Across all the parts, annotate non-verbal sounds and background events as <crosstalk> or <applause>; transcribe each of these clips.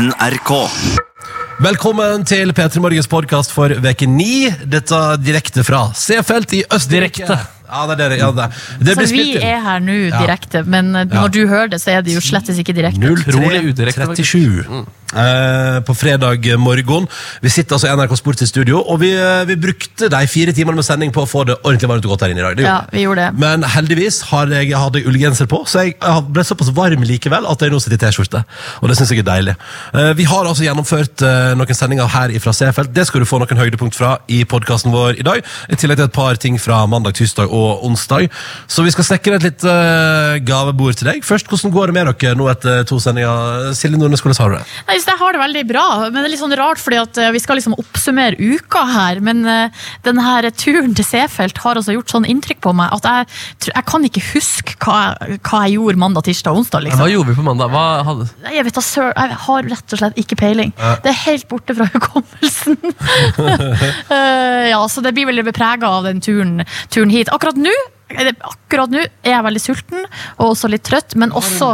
NRK. Velkommen til P3 Morgens podkast for veke 9. Dette direkte fra C-felt i Østerrike. Direkte. Ja, det er det. Ja, det. det Så blir vi spilt inn. er her nå Ja. direkte, men eh, Ja. når du hører det, så er det jo slettes ikke direkte. Utrolig udirekte, 03.37 eh, på fredag morgen. Vi sitter altså i NRK Sport i studio, og vi, eh, vi brukte de fire timene med sending på å få det ordentlig varmt og godt her inne i dag. Det Ja, vi. gjorde det. Men heldigvis har jeg, hadde jeg ullgenser på, så jeg jeg ble såpass varm likevel at jeg nå sitter i T-skjorte. Og det syns jeg er deilig. Eh, Vi har altså gjennomført eh, noen sendinger her fra Seefeld. Det skal du få noen høydepunkt fra i podkasten vår i dag. I tillegg til et par ting fra mandag, tirsdag og onsdag. Så vi skal snekre et litt eh, gavebord til deg. Først, hvordan går det med dere nå etter to sendinger? Silje Nordnes, hvordan har du det? Jeg, jeg har det veldig bra, men det er litt sånn rart, fordi at eh, vi skal liksom oppsummere uka her, men denne den her turen til Seefeld har altså gjort sånn inntrykk på meg at jeg, jeg kan ikke huske hva jeg, hva jeg gjorde mandag, tirsdag og onsdag. Hva liksom. gjorde vi på mandag? Hva hadde... Nei, Jeg vet da sør, jeg har rett og slett ikke peiling. Det er helt borte fra hukommelsen. <laughs> <laughs> Eh, ja, så det blir vel prega av den turen, turen hit. Akkurat nå Akkurat nå er jeg veldig sulten og også litt trøtt, men også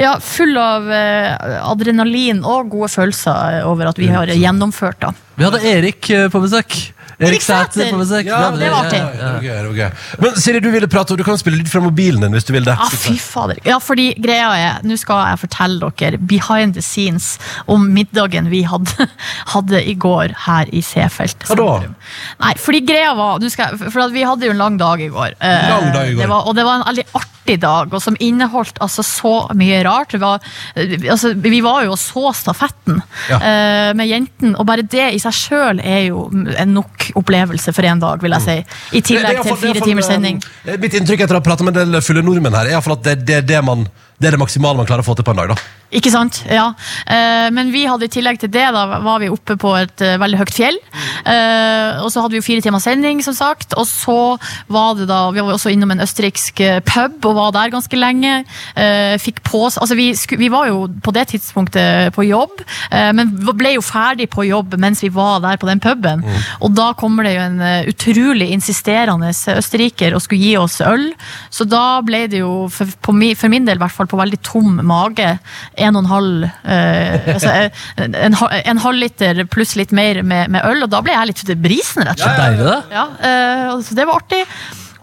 ja, full av eh, adrenalin og gode følelser over at vi har gjennomført. da. Vi hadde Erik eh, på besøk. Erik Sæther på besøk. Ja, det var artig. ja, Det ja. var gøy, det var gøy. Men Siri, du ville prate, og du kan spille lyd fra mobilen din hvis du vil det. Ja, fy fader. Ja, fordi greia er, nå skal jeg fortelle dere behind the scenes om middagen vi hadde, <laughs> hadde i går her i Seefeld. Hva da? Nei, fordi greia var, skal jeg, for at vi hadde jo en lang dag i går. Eh, Lang dag i går. Det var, og det var en veldig artig dag, og som inneholdt altså så mye rart. Det var, eh, altså, vi var jo og så stafetten Ja. eh, med jentene, og bare det i seg sjøl er jo nok opplevelse for en dag, vil jeg si. I det er tillegg til er i fire timers sending. eh, Mitt inntrykk etter å ha pratet med en del fulle nordmenn her, er i hvert fall at det, det, det, man, det er det maksimale man klarer å få til på en dag. da. Ikke sant? Ja. Eh, men vi hadde i tillegg til det, da var vi oppe på et eh, veldig høyt fjell. Eh, og så hadde vi jo fire timer sending, som sagt. Og så var det da Vi var også innom en østerriksk pub og var der ganske lenge. Fikk på Altså, vi, vi var jo på det tidspunktet på jobb, men ble jo ferdig på jobb mens vi var der på den puben. Og da kommer det jo en utrolig insisterende østerriker og skulle gi oss øl. Så da ble det jo, for, for min del i hvert fall, på veldig tom mage, en og en halv eh, altså, eh, en, en halv liter pluss litt mer med, med øl, og da ble jeg litt brisen, rett og slett. slett. ja, ja. Ja, eh, så det var artig.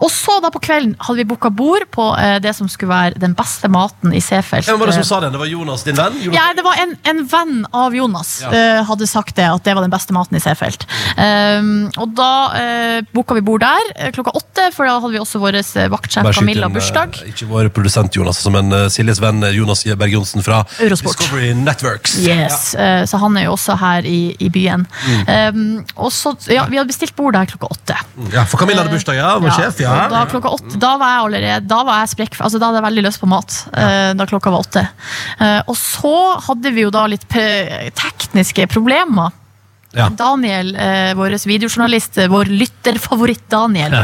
Og så da på kvelden hadde vi booka bord på eh, det som skulle være den beste maten i Seefeld. Hvem var det som sa det? Det var Jonas, din venn? Jonas? Ja, det var en, en venn av Jonas eh, hadde sagt det, at det var den beste maten i Seefeld. Um, og da uh, booka vi bord der eh, klokka åtte, for da hadde vi også vår eh, vaktsjef Camilla bursdag. eh, Ikke vår produsent Jonas, som en eh, Siljes venn eh, Jonas Berg Johnsen fra Eurosport. Discovery Networks. Yes, eh, Så han er jo også her i, i byen. Um, og så, ja, Vi hadde bestilt bord der klokka åtte. Ja, For Camilla hadde bursdag, ja. Vår sjef, ja. Og Da, klokka åtte, da var jeg allerede Da var jeg sprekk, altså da hadde jeg veldig lyst på mat. Ja. da klokka var åtte. Eh, og så hadde vi jo da litt tekniske problemer. Ja. Daniel, eh, vår videojournalist, eh, vår lytterfavoritt Daniel,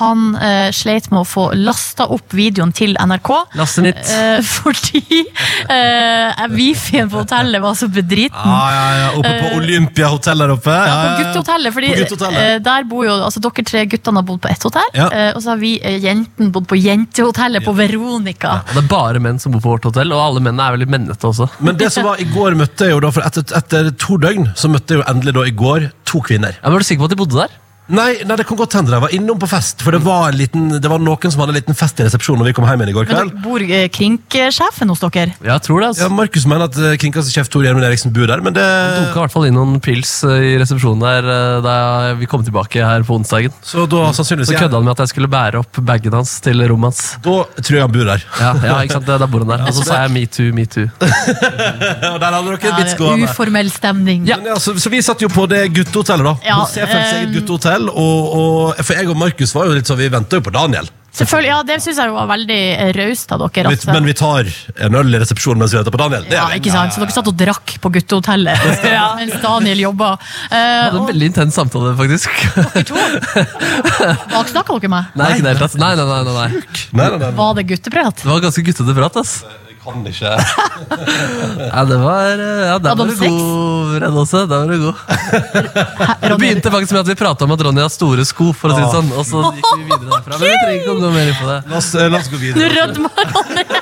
han eh, sleit med å få lasta opp videoen til NRK. Laste nytt. Eh, <laughs> fordi eh, wifien på hotellet var så bedriten. Ja, ja, ja. Oppe på Olympia hotell der oppe. Ja, Ja, ja, på guttehotellet. Fordi På guttehotellet. eh, der bor jo, altså Dere tre guttene har bodd på ett hotell, Ja. eh, og så har vi eh, jentene bodd på jentehotellet på Veronica. Og det er bare menn som bor på vårt hotell, og alle mennene er veldig mennete også. Men det som var i går møtte jeg jo da, for etter, etter to døgn, så møtte jeg jo endelig da i går to kvinner. Men er du sikker på at de bodde der? Nei, nei, det kan godt hende de var innom på fest, for det var, en liten, det var noen som hadde en liten fest i resepsjonen når vi kom hjem igjen i går Men kveld. dere bor eh, krinksjefen hos dere? Ja, jeg tror det. altså. Ja. Markus mener at eh, kringkastingssjef Tor Gjermund Eriksen bor der, men det Dunka i hvert fall inn noen pils eh, i resepsjonen der eh, da vi kom tilbake her på onsdagen. Så da sannsynligvis Så kødda han med at jeg skulle bære opp bagen hans til rommet hans. Da tror jeg han bor der. Ja, ja ikke sant? Da bor han der. Og så sa jeg metoo, metoo. Og <laughs> der hadde dere Ja, en vits gående. uformell stemning. Men ja, så, så vi satt jo på det guttehotellet, da. Ja, På eh, guttehotel. Og, og, for jeg og Markus var jo litt sånn, vi venta jo på Daniel. Selvfølgelig, ja, Det syns jeg var veldig eh, raust av dere. At- men vi tar en øl i resepsjonen mens vi venter på Daniel. Det ja, er ikke sant? Så dere satt og drakk på guttehotellet <laughs> <laughs> mens Daniel jobba. Uh, hadde en veldig intens samtale, faktisk. Baksnakka dere <laughs> meg? Nei, ikke hele tatt. Nei, nei, nei, nei, nei. Nei, nei, nei, Var det gutteprat? Det var ganske guttete prat, ass. jeg kan ikke. <laughs> Ja, det var eh, Ja, der var du god, redd også. Der var du god. <laughs> Det begynte faktisk med at vi prata om at Ronny har store sko, for å si det sånn. Og så gikk vi videre derfra. Men vi trenger ikke å gå mer inn på det. La oss, eh, la oss gå Nå videre. rødmer Ronny! <laughs>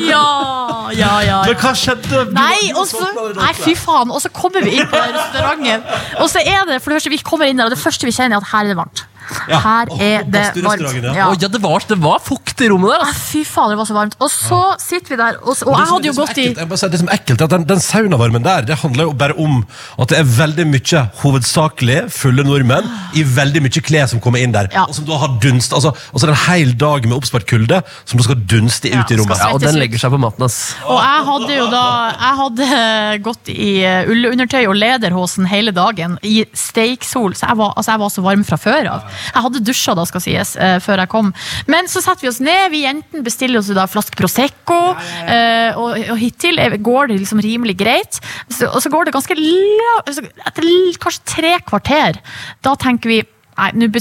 Ja, ja, ja. Men hva skjedde? Nei, du og så sovna allerede. Nei, fy faen. Og så kommer vi inn på restauranten. Og så er det, for det første, vi kommer inn der, og det første vi kjenner, er at her er det varmt. Ja. Her er det varmt. ja. Ja. Å, ja, det var, det var fukt i rommet der. Nei, Altså. Fy faen, det var så varmt. Og så sitter vi der, og, så, og Det jeg som- hadde det jo som er gått i ekkelt, jeg må si, Det som er ekkelt er at Den, den saunavarmen der Det handler jo bare om at det er veldig mye hovedsakelig fulle nordmenn i veldig mye klær som kommer inn der. Ja. Og som da har dunst Altså, altså en hel dag med oppspart kulde som da skal dunste Ja, ut i rommet. Ja, og den legger seg på maten. ass. Og jeg hadde jo da Jeg hadde <laughs> gått i eh, ullundertøy og lederhosen hele dagen i steiksol, så jeg var, altså jeg var så varm fra før av. Jeg hadde dusja, da skal sies, eh, før jeg kom. Men så setter vi oss ned, vi jentene bestiller oss da en flaske Prosecco, eh, og, og hittil går det liksom rimelig greit. Så, og så går det ganske altså, Etter kanskje tre kvarter, da tenker vi Nei, nå vi-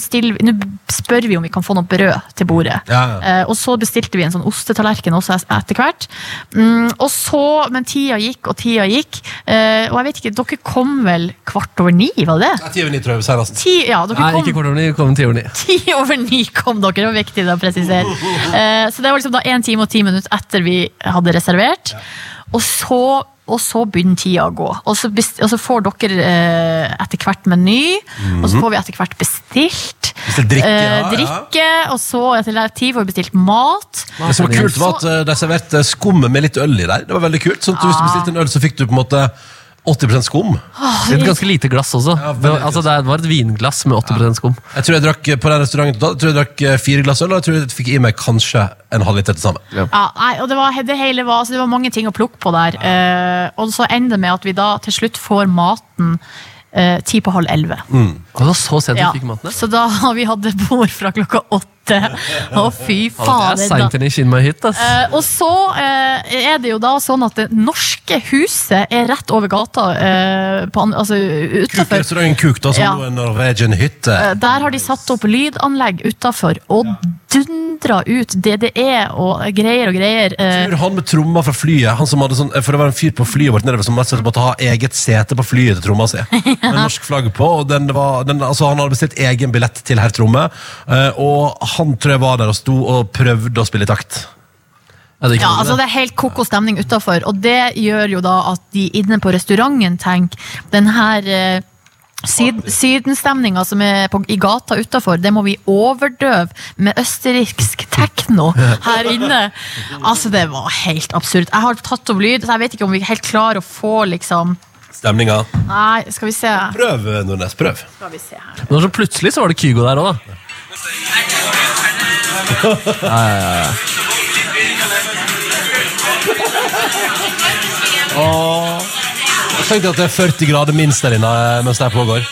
spør vi om vi kan få noe brød til bordet. Ja, ja. Eh, og så bestilte vi en sånn ostetallerken også etter hvert. Mm, og så, Men tida gikk og tida gikk. Eh, og jeg vet ikke, dere kom vel kvart over ni, var det det? Ja, ti over ni, tror jeg, Seriøst. Ti, ja, dere Nei, kom ikke kvart over ni, kom ti over ni. <laughs> ti over ni kom dere, det var viktig å presisere. <laughs> Eh, så det var liksom da en time og ti minutter etter vi hadde reservert. Og så, og så begynner tida å gå. Og så, best, og så får dere eh, etter hvert meny, og så får vi etter hvert bestilt. Bestilt drikke, eh, drikke ja. og så etter hvert tid får vi bestilt mat. Det som var kult, var at eh, de serverte skummet med litt øl i der. Det var veldig kult. Sånn at Hvis du bestilte en øl, så fikk du på en måte 80 skum. Et ganske lite glass også. Ja, det, var, altså, det var et vinglass med 80% skum. Jeg tror jeg drakk eh, på den restauranten da, jeg tror jeg drakk eh, fire glass øl, og jeg tror jeg fikk i meg kanskje en halvliter til sammen. Ja, nei, og det var, det hele var, altså det var mange ting å plukke på der. Uh, og så ender det med at vi da til slutt får maten eh, ti på halv elleve. Og det var så sent Ja. vi fikk maten. Så da har <laughs> vi hatt bord fra klokka åtte. <laughs> Å, fy fader. det er seint inn i Kinn hit. ass. Eh, og så eh, er det jo da sånn at det norske huset er rett over gata, uh, på, an- altså utafor. restauranten Kuk, da, som Ja. nå er en Norwegian hytte. Eh, Der har de satt opp lydanlegg utafor og dundra ut DDE og greier og greier. eh, tror han med tromma fra flyet han som hadde sånn, For det var en fyr på flyet vårt nedover som og måtte ha eget sete på flyet til tromma si. <laughs> Med norsk flagg på. Og den var, den, altså han hadde bestilt egen billett til herr Tromme. eh, og han tror jeg var der og sto og prøvde å spille i takt. Ja, det Ja, altså det. Det er helt koko stemning utafor, og det gjør jo da at de inne på restauranten tenker den her eh, syd, Sydenstemninga som er på, i gata utafor, det må vi overdøve med østerriksk tekno <laughs> her inne. Altså, det var helt absurd. Jeg har tatt opp lyd, så jeg vet ikke om vi helt klarer å få liksom Stemninga. Nei, skal vi se. Prøv, Nordnes. Prøv. Skal vi se her. Men så plutselig så var det Kygo der òg, da. Tenk deg at det er 40 grader minst der inne eh, mens det her pågår.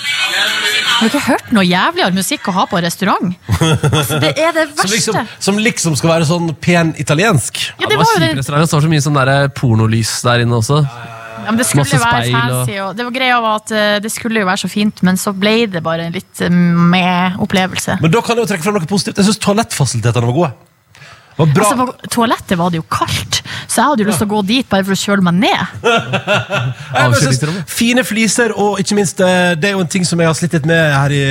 Har du ikke hørt noe jævligere musikk å ha på en restaurant? Altså, det er det Som verste. liksom, som liksom skal være sånn pen italiensk. Ja, Det var jo det. restaurant. Det står så mye sånn der pornolys der inne også. Ja, men det skulle Masse være speil og- fancy, og det var greia var at eh, det skulle jo være så fint, men så ble det bare en litt eh, med opplevelse. Men da kan jeg jo trekke frem noe positivt. Jeg syns toalettfasilitetene var gode. Var bra. Altså, på toalettet var det jo kaldt, så jeg hadde jo lyst til å gå dit bare for å kjøle meg ned. <laughs> Jeg synes Fine fliser, og ikke minst eh, Det er jo en ting som jeg har slitt litt med her i,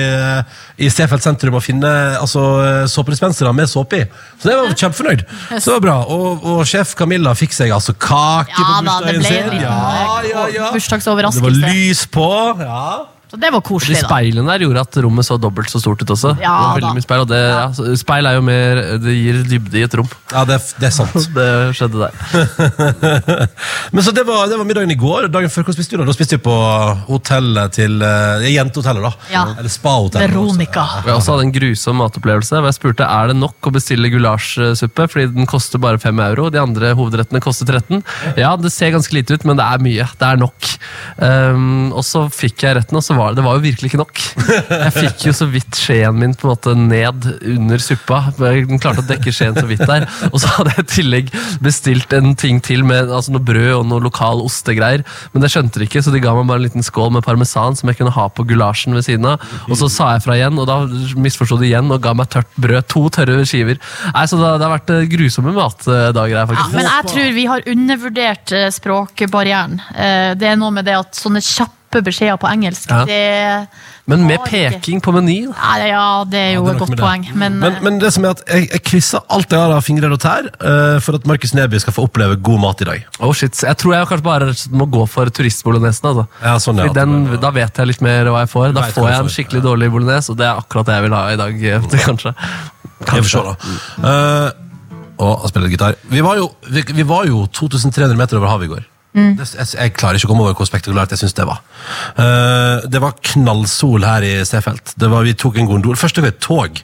i Stefeld sentrum, å finne altså, eh, såpedispensere med såpe i. Så det var kjempefornøyd. Så det var bra. Og, og sjef Camilla fikk seg altså kake Ja på da, det bursdagen ble en sin. liten Ja, eh, ja, bursdagsoverraskelse. Det var lys på. Ja. Så det var koselig, da. speilene der gjorde at rommet så dobbelt så stort ut også. Ja, det var da. mye speil, og det, ja, speil er jo mer Det gir dybde i et rom. ja, det, det er sant. <laughs> Det skjedde der. <laughs> Men så det var, det var middagen i går. Dagen før, hva spiste du da? Da spiste vi på hotellet til eh, Jentehotellet, da. Ja. Eller spahotellet. Veronica. Og Jeg også hadde en grusom matopplevelse. hvor Jeg spurte er det nok å bestille gulasjsuppe, fordi den koster bare 5 euro. De andre hovedrettene koster 13. Ja, det ser ganske lite ut, men det er mye. Det er nok. Um, og så fikk jeg retten, og så var det, det var jo virkelig ikke nok. Jeg fikk jo så vidt skjeen min på en måte ned under suppa. Den klarte å dekke skjeen så vidt der. Og så hadde jeg i tillegg bestilt en ting til med altså noe brød og noe lokal ostegreier. Men det skjønte de ikke, så de ga meg bare en liten skål med parmesan som jeg kunne ha på gulasjen ved siden av. Og så sa jeg fra igjen, og da misforsto de igjen og ga meg tørt brød. To tørre skiver. Nei, så det, det har vært eh, grusomme matdager her, Ja, faktisk. men jeg tror vi har undervurdert eh, språkbarrieren. Eh, Det er noe med det at sånne kjappe kjappe beskjeder på engelsk. Ja. Det, Men med peking på menyen? Ja, ja, det er jo Ja, det er et godt poeng. Men, Men, men det som er at jeg, jeg krysser alt jeg har av fingrer og tær uh, for at Markus Neby skal få oppleve god mat i dag. Oh shit, Jeg tror jeg kanskje bare må gå for turistbolognesen. Altså. Ja, sånn, ja. Den, da vet jeg litt mer hva jeg får. Da får jeg en skikkelig dårlig bolognese, og det er akkurat det jeg vil ha i dag. <laughs> eh, Kanskje. Jeg får se, da. Uh, og han spiller gitar. Vi var jo, vi, vi var jo 2300 meter over havet i går. Det, jeg, jeg klarer ikke å komme over hvor spektakulært jeg syns det var. Uh, det var knallsol her i Seefeld. Vi tok en gondol. Første gang et tog.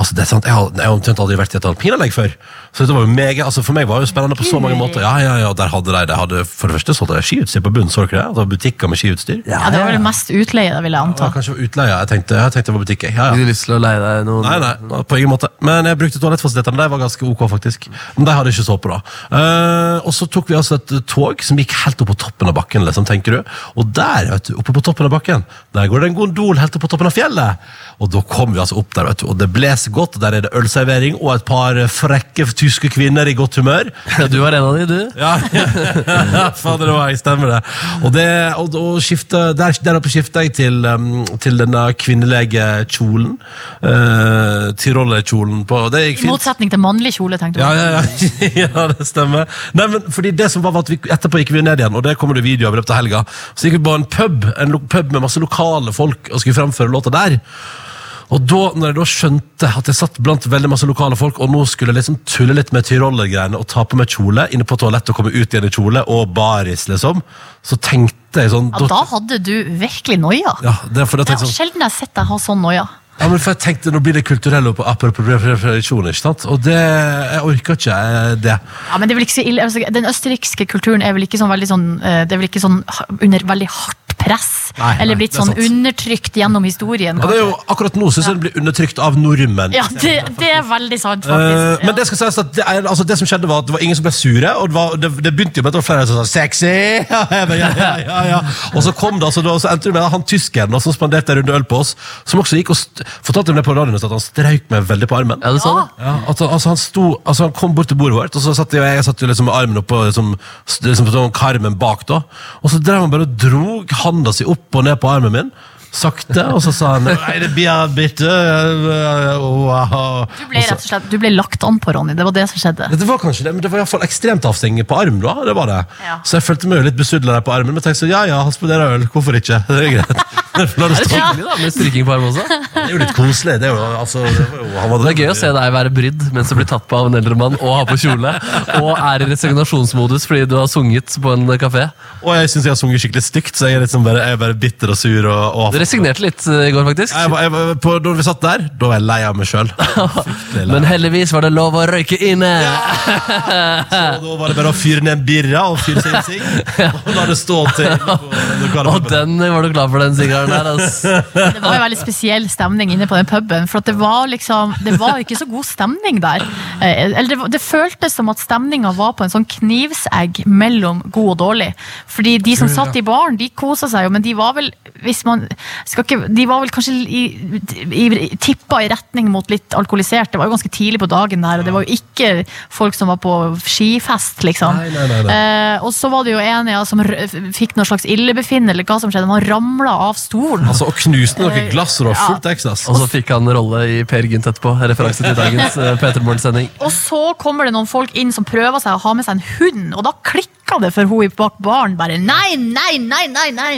Altså, det er sant, Jeg har, jeg har omtrent aldri vært i et alpinanlegg før. Så dette var jo mega, altså For meg var det jo spennende på så mange måter. Ja, ja, ja, der hadde de, de hadde, For det første solgte de skiutstyr på bunnen. Så dere det? Altså, butikker med skiutstyr. ja, det var vel mest utleie, da, vil jeg anta. Ja, kanskje utleie. Jeg tenkte, jeg tenkte det var butikk. Ja, ja. Du lyst til å leie deg noen Nei, nei, på ingen måte. Men jeg brukte toalettfasilitetene. De var ganske ok, faktisk. Men de hadde ikke så på, da. Uh, og så tok vi altså et tog som gikk helt opp på toppen av bakken, liksom, tenker du. Og der, vet du, oppe på toppen av bakken, der går det en gondol helt opp på toppen av fjellet. Og da kom vi altså opp der, vet du, og det blåser godt. Der er det ølservering og et par frekke tyske kvinner i godt humør. <laughs> Du var en av de, du. Ja, ja, <laughs> fader det var jeg, stemmer det. Og, det, og, og skifte, der, der oppe skifta jeg til, um, til denne kvinnelige kjolen. Uh, Tirollerkjolen på Det gikk I motsetning til mannlig kjole, tenkte du. Ja, ja, ja. <laughs> ja, det stemmer. Nei, men fordi det som var, var at vi, Etterpå gikk vi ned igjen, og det kommer det video av i løpet av helga. Så gikk vi på en pub en pub med masse lokale folk og skulle fremføre låta der. Og da når jeg da skjønte at jeg satt blant veldig masse lokale folk, og nå skulle jeg liksom tulle litt med tyrollergreiene og ta på meg kjole inne på toalettet og komme ut igjen i kjole, og baris, liksom, så tenkte jeg sånn Ja, da hadde du virkelig noia. ja, det er det, Det er sånn sjelden jeg har sett deg ha sånn noia. Ja, men for jeg tenkte, Nå blir det kulturell appropriasjon, ikke sant? Og det, jeg orker ikke eh, det. Ja, men det er vel ikke så ille. Altså, den østerrikske kulturen er vel ikke sånn veldig sånn eh, Det er vel ikke sånn under veldig hardt press? Nei, eller nei, blitt er sånn sant. undertrykt gjennom historien? Ja, det er jo, akkurat nå syns jeg det blir undertrykt av nordmenn. Ja, det, det er veldig sant, Eh, faktisk. men det skal sies at det, er, altså det som skjedde var at det var ingen som ble sure, og det, var, det, begynte jo med at det var flere som sa 'sexy'! <laughs> Ja, ja, ja, ja, ja. Og så kom det, altså, det så endte det med han tyskeren som spanderte en runde øl på oss, som også gikk og fortalte om det på radioen at han strøyk meg veldig på armen. Ja, du sa det. Ja, at, han- altså, han, sto, altså, han kom bort til bordet vårt, og så satt jeg, jeg satt jo liksom med armen oppå liksom, liksom, på sånn karmen bak. da Og så drev han bare og drog handa si opp og ned på armen min. Sakte, og så sa han Nei, det blir bitte wow. Du ble rett og slett du ble lagt an på, Ronny. Det var det som skjedde. Det var kanskje det, men det var i hvert fall ekstremt avstenging på arm. da, det var det. Ja. Så jeg følte meg jo litt besudla der på armen, men tenkte så, ja ja, han spanderer øl, hvorfor ikke? <laughs> Det er greit. Det Det er stå. hyggelig da, med stryking på armen også. Det er jo litt koselig. Det er jo, altså, det var jo, Det er gøy å se deg være brydd mens du blir tatt på av en eldre mann og har på kjole, og er i resignasjonsmodus fordi du har sunget på en kafé. Og jeg syns jeg har sunget skikkelig stygt, så jeg er, liksom bare, jeg er bare bitter og sur. og, og resignerte litt eh, i går, faktisk. jeg, var- jeg, var- på, Når vi satt der, da var jeg lei av meg sjøl. <laughs> Men heldigvis var det lov å røyke inne! <laughs> Da var det bare å fyre ned en birra og fyre seg en sigg. Og la det stå til. <laughs> Og den var du glad for, den sigaren der. ass. Det var en veldig spesiell stemning inne på den puben. For at det var liksom Det var ikke så god stemning der. Eh, Eller det, var- det føltes som at stemninga var på en sånn knivsegg mellom god og dårlig. Fordi de som satt i baren, de kosa seg jo, men de var vel hvis man ikke, De var vel kanskje i, i, tippa i retning mot litt alkoholisert. Det var jo ganske tidlig på dagen der, og det var jo ikke folk som var på skifest, liksom. Nei, nei, nei, nei. Eh, og så var det jo en ja, som r- fikk noe slags illebefinnende, eller hva som skjedde. Han ramla av stolen. Altså, Og knuste noen glass, og det var fullt Texas. Og så fikk han rolle i Per Gynt etterpå. Referanse til dagens uh, Peter Morgen-sending. Og så kommer det noen folk inn som prøver seg å ha med seg en hund, og da klikker det for hun bak baren. Bare nei, nei, nei, nei, nei.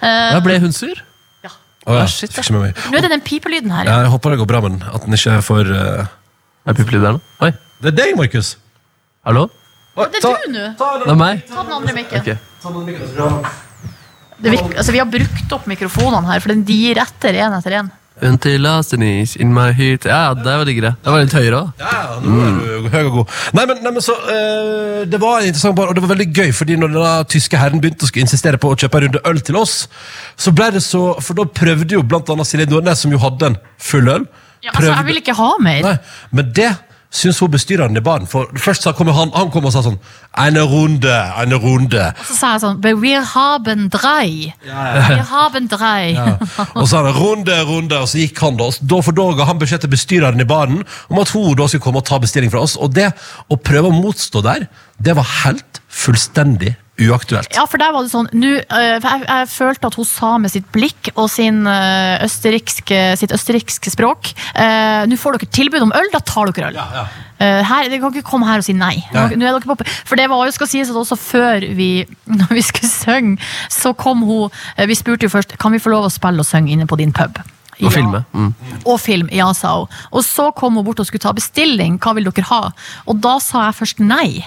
Eh, Ja, ble hun sur? Å, ja. shit, Fikk ikke med meg. Nå er det den pipelyden her. Ja, jeg håper det går bra, med den. at den ikke er for uh... Er pipelyd der nå? Oi, Det er deg, Markus. hallo? Oi, Det er du nå. ta Det den. er meg? Ta den andre mikken. Ok. Ta den mikrofonen. Det virker, altså, vi har brukt opp mikrofonene her, for den de etter én etter én. Until last in my heat. Ja, ja, det var diggere. Det var litt høyere òg. Ja, ja, nå er du høy og god. Nei, men, nei, men så, eh, Det var en interessant bar, og det var veldig gøy, fordi når denne tyske herren begynte å skulle insistere på å kjøpe en runde øl til oss, så ble det så For da prøvde jo blant annet Silje Nordnes, som jo hadde en full øl Ja, altså, jeg vil ikke ha mer. Nei, men det syns hun bestyreren i baren. For først sa, kom han, han kom og sa sånn Eine runde, eine runde. Og Så sa jeg sånn "But we haben drei. Wir haben drei. Ja. Og så sa han runde, runde, og så gikk han da. Da for da ga han beskjed til bestyreren i baren om at hun da skulle komme og ta bestilling fra oss. Og det å prøve å motstå der, det var helt fullstendig uaktuelt. Ja, for der var det sånn nå, eh, jeg, jeg følte at hun sa med sitt blikk og sin, eh, østerrikske, sitt østerrikske språk eh, Nå får dere tilbud om øl, da tar dere øl. ja. Eh, her, dere kan ikke komme her og si nei. Nå, Nei. nå er dere på, for det var jo skal sies at også før vi, <laughs> når vi skulle synge, så kom hun eh, Vi spurte jo først kan vi få lov å spille og synge inne på din pub. Og Ja. filme. Mm. Og film, ja, sa hun. Og så kom hun bort og skulle ta bestilling. Hva vil dere ha? Og da sa jeg først nei.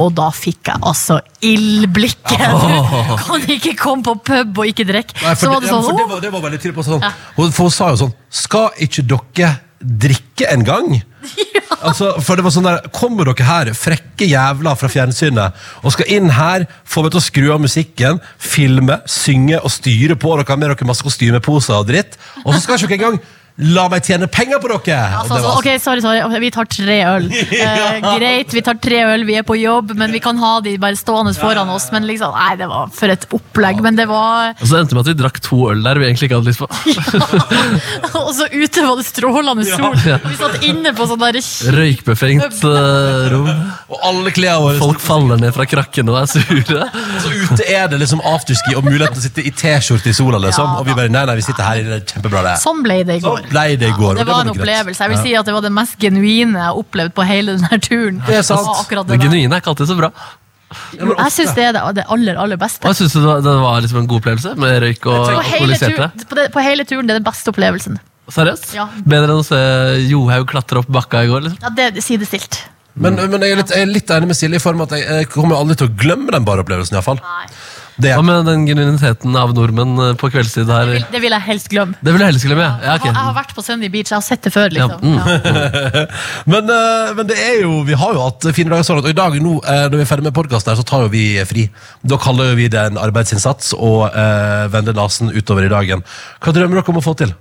Og da fikk jeg altså ildblikket. Du <laughs> kan ikke komme på pub og ikke drikke. Nei, Så var det sånn, ja, for det, var, det var veldig tydelig på sånn Ja. hun, For hun sa jo sånn Skal ikke dere drikke en gang? <laughs> Altså, for det var sånn der Kommer dere her, frekke jævler fra fjernsynet Og skal inn her, få meg til å skru av musikken Filme, synge og styre på Dere har med dere masse kostymeposer og dritt Og så skal ikke dere engang La meg tjene penger på dere Altså, altså, ok, sorry, sorry. Vi tar tre øl. <laughs> Eh, greit, vi tar tre øl, vi er på jobb, men vi kan ha de bare stående foran oss. Men liksom, nei, det var for et opplegg. Men det var Og så endte det med at vi drakk to øl der vi egentlig ikke hadde lyst på. <laughs> Og så ute var det strålende sol. Ja. Vi satt inne på sånn der Røykbefengt <laughs> eh, rom. Og alle klærne våre Folk faller ned fra krakkene og er sure. Så ute er det liksom afterski Og muligheten til å sitte i t-skjorte i sola liksom Ja, Og vi bare, nei, nei, vi sitter her Det er kjempebra det Sånn ble det i går. Ble det i går Ja, Det var en opplevelse. Jeg vil si at det var det mest genuine jeg har opplevd på hele denne turen. Det er sant. Det det genuine er ikke alltid så bra. Jo, Jeg syns det er det, aller, aller beste. Og jeg synes det var, det var liksom en god opplevelse med røyk og På hele, alkoholiserte. tur, på, det, på hele turen, det er den beste opplevelsen. Seriøst? Ja. Bedre enn å se Johaug klatre opp bakka i går? liksom. Ja, det sier det stilt. Men, men jeg, er litt, jeg er litt enig med Silje i form at jeg, jeg kommer aldri til å glemme den baropplevelsen. i hvert fall. Nei. Det, Hva med den genuiniteten av nordmenn eh, på kveldstid her? Det vil, det vil jeg helst glemme. Det vil jeg helst glemme. ja. ja Jeg, har, jeg har vært på Sunday Beach, jeg har sett det før. Ja, liksom. mm. Ja. <laughs> men, eh, men det er jo, vi har jo hatt fine dager sånn at og i dag nå, eh, når vi er ferdig med podkast, så tar jo vi fri. Da kaller vi det en arbeidsinnsats og uh, vender nesen utover i dagen. Hva drømmer dere om å få til?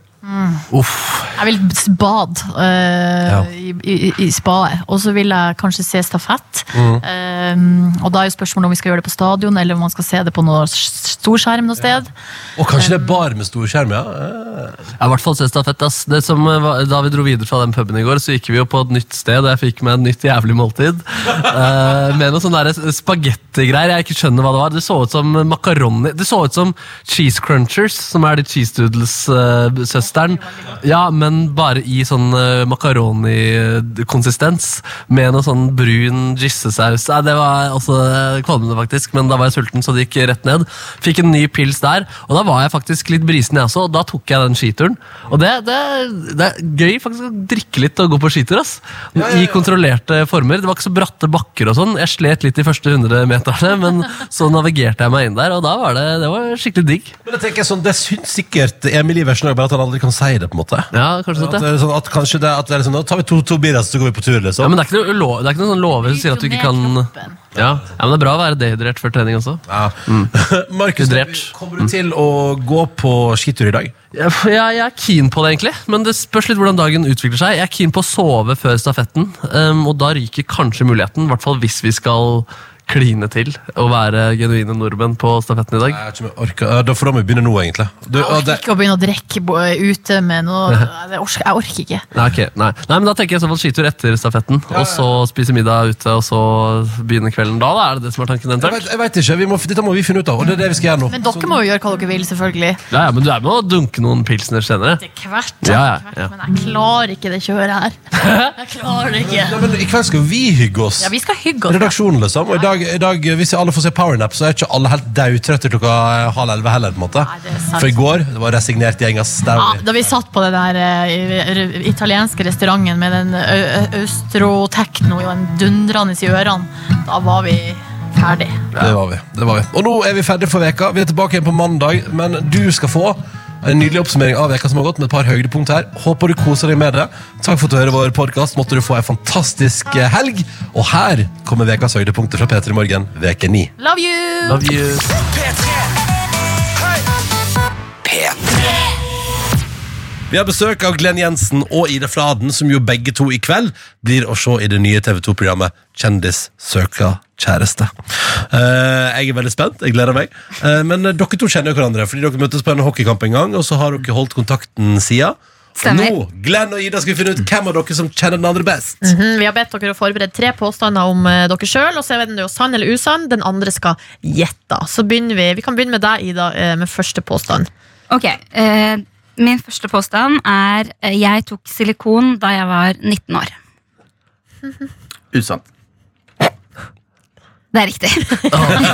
Uff. Jeg vil bade øh, Ja. i, i, i spaet, og så vil jeg kanskje se stafett. Mm. Um, og da er jo spørsmålet om vi skal gjøre det på stadion, eller om man skal se det på noe s- storskjerm noe sted. Og kanskje det er bar med storskjerm, ja? Jeg har i hvert fall se stafett. ass. Det som eh, da vi dro videre fra den puben i går, så gikk vi jo på et nytt sted, og jeg fikk meg et nytt jævlig måltid. uh, med noe sånne spagettigreier jeg ikke skjønner hva det var. Det så ut som makaroni. Det så ut som cheese crunchers, som er de cheese doodles-søsteren. ja, men bare i sånn uh, makaroni-konsistens. Med noe sånn brun gissesaus. Ja, det var også eh, kvalmende, faktisk, men da var jeg sulten, så det gikk rett ned. Fikk en ny pils der, og da var jeg faktisk litt brisen, jeg også, og da tok jeg den skituren. Og det, det, det er gøy faktisk å drikke litt og gå på skitur, ass. I kontrollerte former. Det var ikke så bratte bakker og sånn. Jeg slet litt de første 100 meterne, men så navigerte jeg meg inn der, og da var det, det var skikkelig digg. Men jeg tenker sånn, Det syns sikkert Emil Iversen òg, bare at han aldri kan si det. på en måte Ja, kanskje At, det. er sånn, at kanskje det, at det er sånn, Nå tar vi to, to biler, så går vi på tur. liksom Ja, men det er ikke noe, lov, det er ikke noe sånn lover som sier at du ikke kan ja. ja, men det er bra å være dehydrert før trening også. Ja. <laughs> Markus, <laughs> Hydrert. kommer du til å gå på skitur i dag? Ja, jeg, jeg er keen på det, egentlig. Men det spørs litt hvordan dagen utvikler seg. Jeg er keen på å sove før stafetten, um, og da ryker kanskje muligheten. I hvert fall hvis vi skal kline til å være genuine nordmenn på stafetten i dag. Jeg har ikke jeg orker, da får vi begynne nå, egentlig. Du, Jeg orker ikke å begynne å drikke ute med noe <laughs> Jeg orker, jeg orker ikke. Nei, okay, nei. nei, men Da tenker jeg i så fall skitur etter stafetten, og så spise middag ute, og så begynne kvelden. Da, da er det det som er tanken jeg, vet, jeg vet ikke, vi må, Dette må vi finne ut av, og det er det vi skal gjøre nå. Men dere må jo gjøre hva dere vil, selvfølgelig. Ja, ja, Men du er med å dunke noen pilsner senere? Til hvert. Ja, ja, ja. Men jeg klarer ikke det kjøret her. <laughs> Jeg klarer det ikke. Ja, men I kveld skal vi hygge oss. Ja, vi skal hygge oss. Redaksjonen, liksom. Og i dag, i dag, hvis alle får se powernap, så er ikke alle helt daudtrøtte klokka halv elleve heller. på en måte Nei, det er sant. For i går det var resignert gjeng. ass. Der Ja, var vi. da vi satt på den der eh, italienske restauranten med den austro-tekno og den dundrende i ørene, da var vi ferdig. Det var vi. det var vi Og nå er vi ferdige for veka Vi er tilbake igjen på mandag, men du skal få en nydelig oppsummering av veka som har gått, med et par høydepunkt her. Håper du koser deg med det. Takk for at du hører vår podkast. Måtte du få en fantastisk eh, helg. Og her kommer vekas høydepunkter fra P3 Morgen, veke 9. Love you! Love you. Vi har besøk av Glenn Jensen og Ida Fladen, som jo begge to i kveld blir å se i det nye TV 2-programmet Kjendis søker kjæreste. Eh, jeg er veldig spent, jeg gleder meg. Eh, men dere to kjenner jo hverandre, fordi dere møttes på en hockeykamp en gang, og så har dere holdt kontakten siden. Stemmer. Nå, Glenn og Ida, skal vi finne ut hvem av dere som kjenner den andre best. Mhm, Vi har bedt dere å forberede tre påstander om eh, dere sjøl, og så er den jo sann eller usann. Den andre skal gjette. Så begynner vi. Vi kan begynne med deg, Ida, eh, med første påstand. Ok, eh, Min første påstand er eh, jeg tok silikon da jeg var 19 år. Usant. Det er riktig.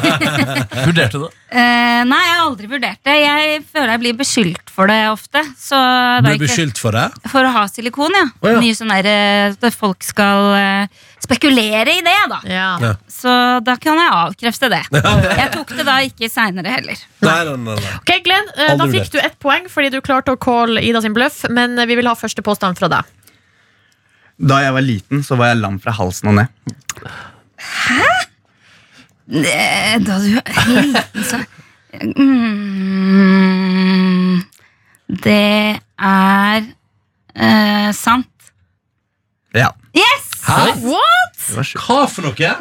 <laughs> Vurderte du det? Eh, nei, jeg har aldri vurdert det. Jeg føler jeg blir beskyldt for det ofte. Så det Du ikke beskyldt for det? For å ha silikon, ja. Oh, ja. Mye sånn der eh, at folk skal eh, spekulere i det, da. Ja. Ja. Så da kan jeg avkrefte det. <laughs> Jeg tok det da ikke seinere heller. Nei, nei, nei, nei. Ok, Glenn, eh, Da fikk du ett poeng fordi du klarte å calle Ida sin bløff, men vi vil ha første påstand fra deg. Da jeg var liten, så var jeg lam fra halsen og ned. Hæ? Da du var liten, så mm, Det er uh, sant. Ja. Yes! Hæ? What?! Hva for noe?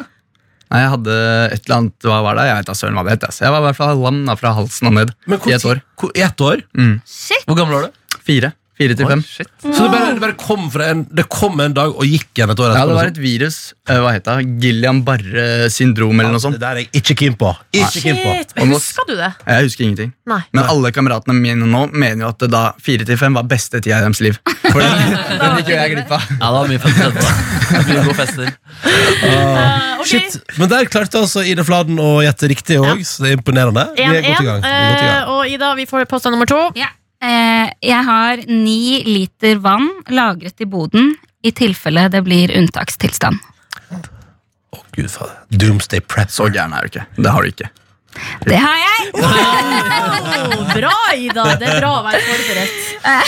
Nei, jeg hadde et eller annet Hva var det? Jeg vet da søren hva det het. Så Jeg var i hvert fall lamma fra halsen og ned Men hvor i et år. hvor- I ett år? Shit! Hvor gammel var du? Fire. Fire til fem. Så det bare, det bare kom fra en Det kom en dag og gikk igjen et år Ja, det var liksom? et virus. eh, Hva het det? Guillain-Barre syndrom eller noe sånt. Det der er jeg ikke keen på. Ikke keen på. Shit, Og nå- Husker du det? Jeg husker ingenting. Nei. Men alle kameratene mine nå mener jo at det da fire til fem var beste tida i deres liv. For den, <laughs> den gikk jo jeg glipp av. Ja, det var mye fester etterpå. Mye gode fester. Eh, ok. Shit, Men der klarte altså Ida Fladen å gjette riktig òg, så det er imponerende. Vi er godt i 1-1. gang. Vi er godt i gang. eh, Og Ida, vi får påstand nummer to. Ja. Eh, jeg har ni liter vann lagret i boden i tilfelle det blir unntakstilstand. Å, Gud fader. Doomsday prep. Så gæren er du ikke. Det har du ikke. Det har jeg! <laughs> Wow! bra, Ida! Det er bra å være forberedt.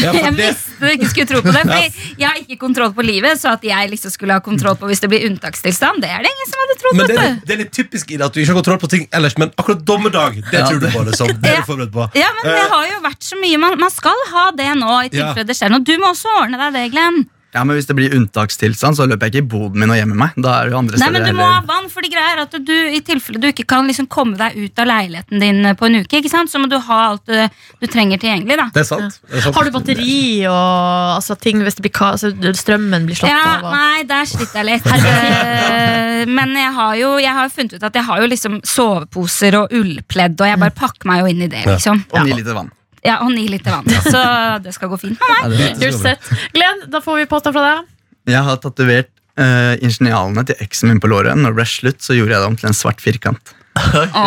Jeg visste du ikke skulle tro på det. Fordi jeg har ikke kontroll på livet, så at jeg liksom skulle ha kontroll på hvis det blir unntakstilstand, det er det ingen som hadde trodd. Men det er, litt, det er litt typisk Ida at du ikke har kontroll på ting ellers, men akkurat dommedag, det Ja, tror du på. liksom Det er du Ja. forberedt på. Ja, men det har jo vært så mye Man, man skal ha det nå, i tilfelle det skjer noe. Du må også ordne deg det, Glenn. Ja, men Hvis det blir unntakstilstand, så løper jeg ikke i boden min og gjemmer meg. Da er det jo andre Nei, men Du må ha vann, for det greier at du i tilfelle du ikke kan liksom komme deg ut av leiligheten din på en uke, ikke sant? så må du ha alt du, du trenger tilgjengelig. da Det er sant. Det er sant. Har du batteri og altså, ting hvis det blir ka altså, strømmen blir slått Ja, av? Og... nei, der sliter jeg litt. Eh, Men jeg har jo jeg har funnet ut at jeg har jo liksom soveposer og ullpledd, og jeg bare pakker meg jo inn i det. liksom Og ni liter vann. Ja, Og ni liter vann. Så det skal gå fint med meg. Kult sett. Glenn, da får vi påstand fra deg. Jeg har tatovert uh, ingenialene til eksen min på låret. Når det ble slutt, så gjorde jeg det om til en svart firkant. Å,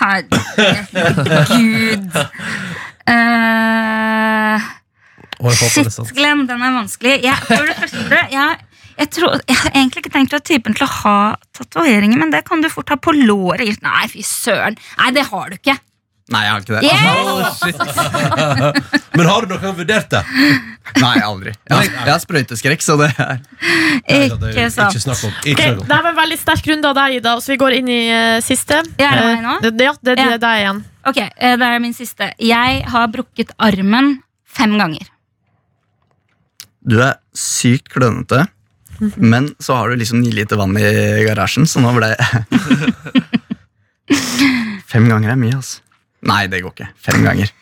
herregud. Eh, håper det er shit. Glenn, den er vanskelig. Jeg, for det første, jeg, jeg, tror, jeg har egentlig ikke tenkt å ha typen til å ha tatoveringer, men det kan du fort ha på låret. Nei, fy søren. Nei, det har du ikke. Nei, jeg har ikke det. Yes! <laughs> Men har du noen gang vurdert det? Nei, aldri. Jeg har, jeg har sprøyteskrekk, så det er Ikke sant. Ikke snakk om. Ok, Ikke snakk om. det var en veldig sterk runde av deg, Ida, så vi går inn i uh, siste. Ja, er det? Eh, det- det, det er deg igjen. Ok, eh, det er min siste. Jeg har brukket armen fem ganger. Du er sykt klønete, men så har du liksom ni liter vann i garasjen, så nå ble <laughs> Fem ganger er mye, altså. Nei, det går ikke. Fem ganger.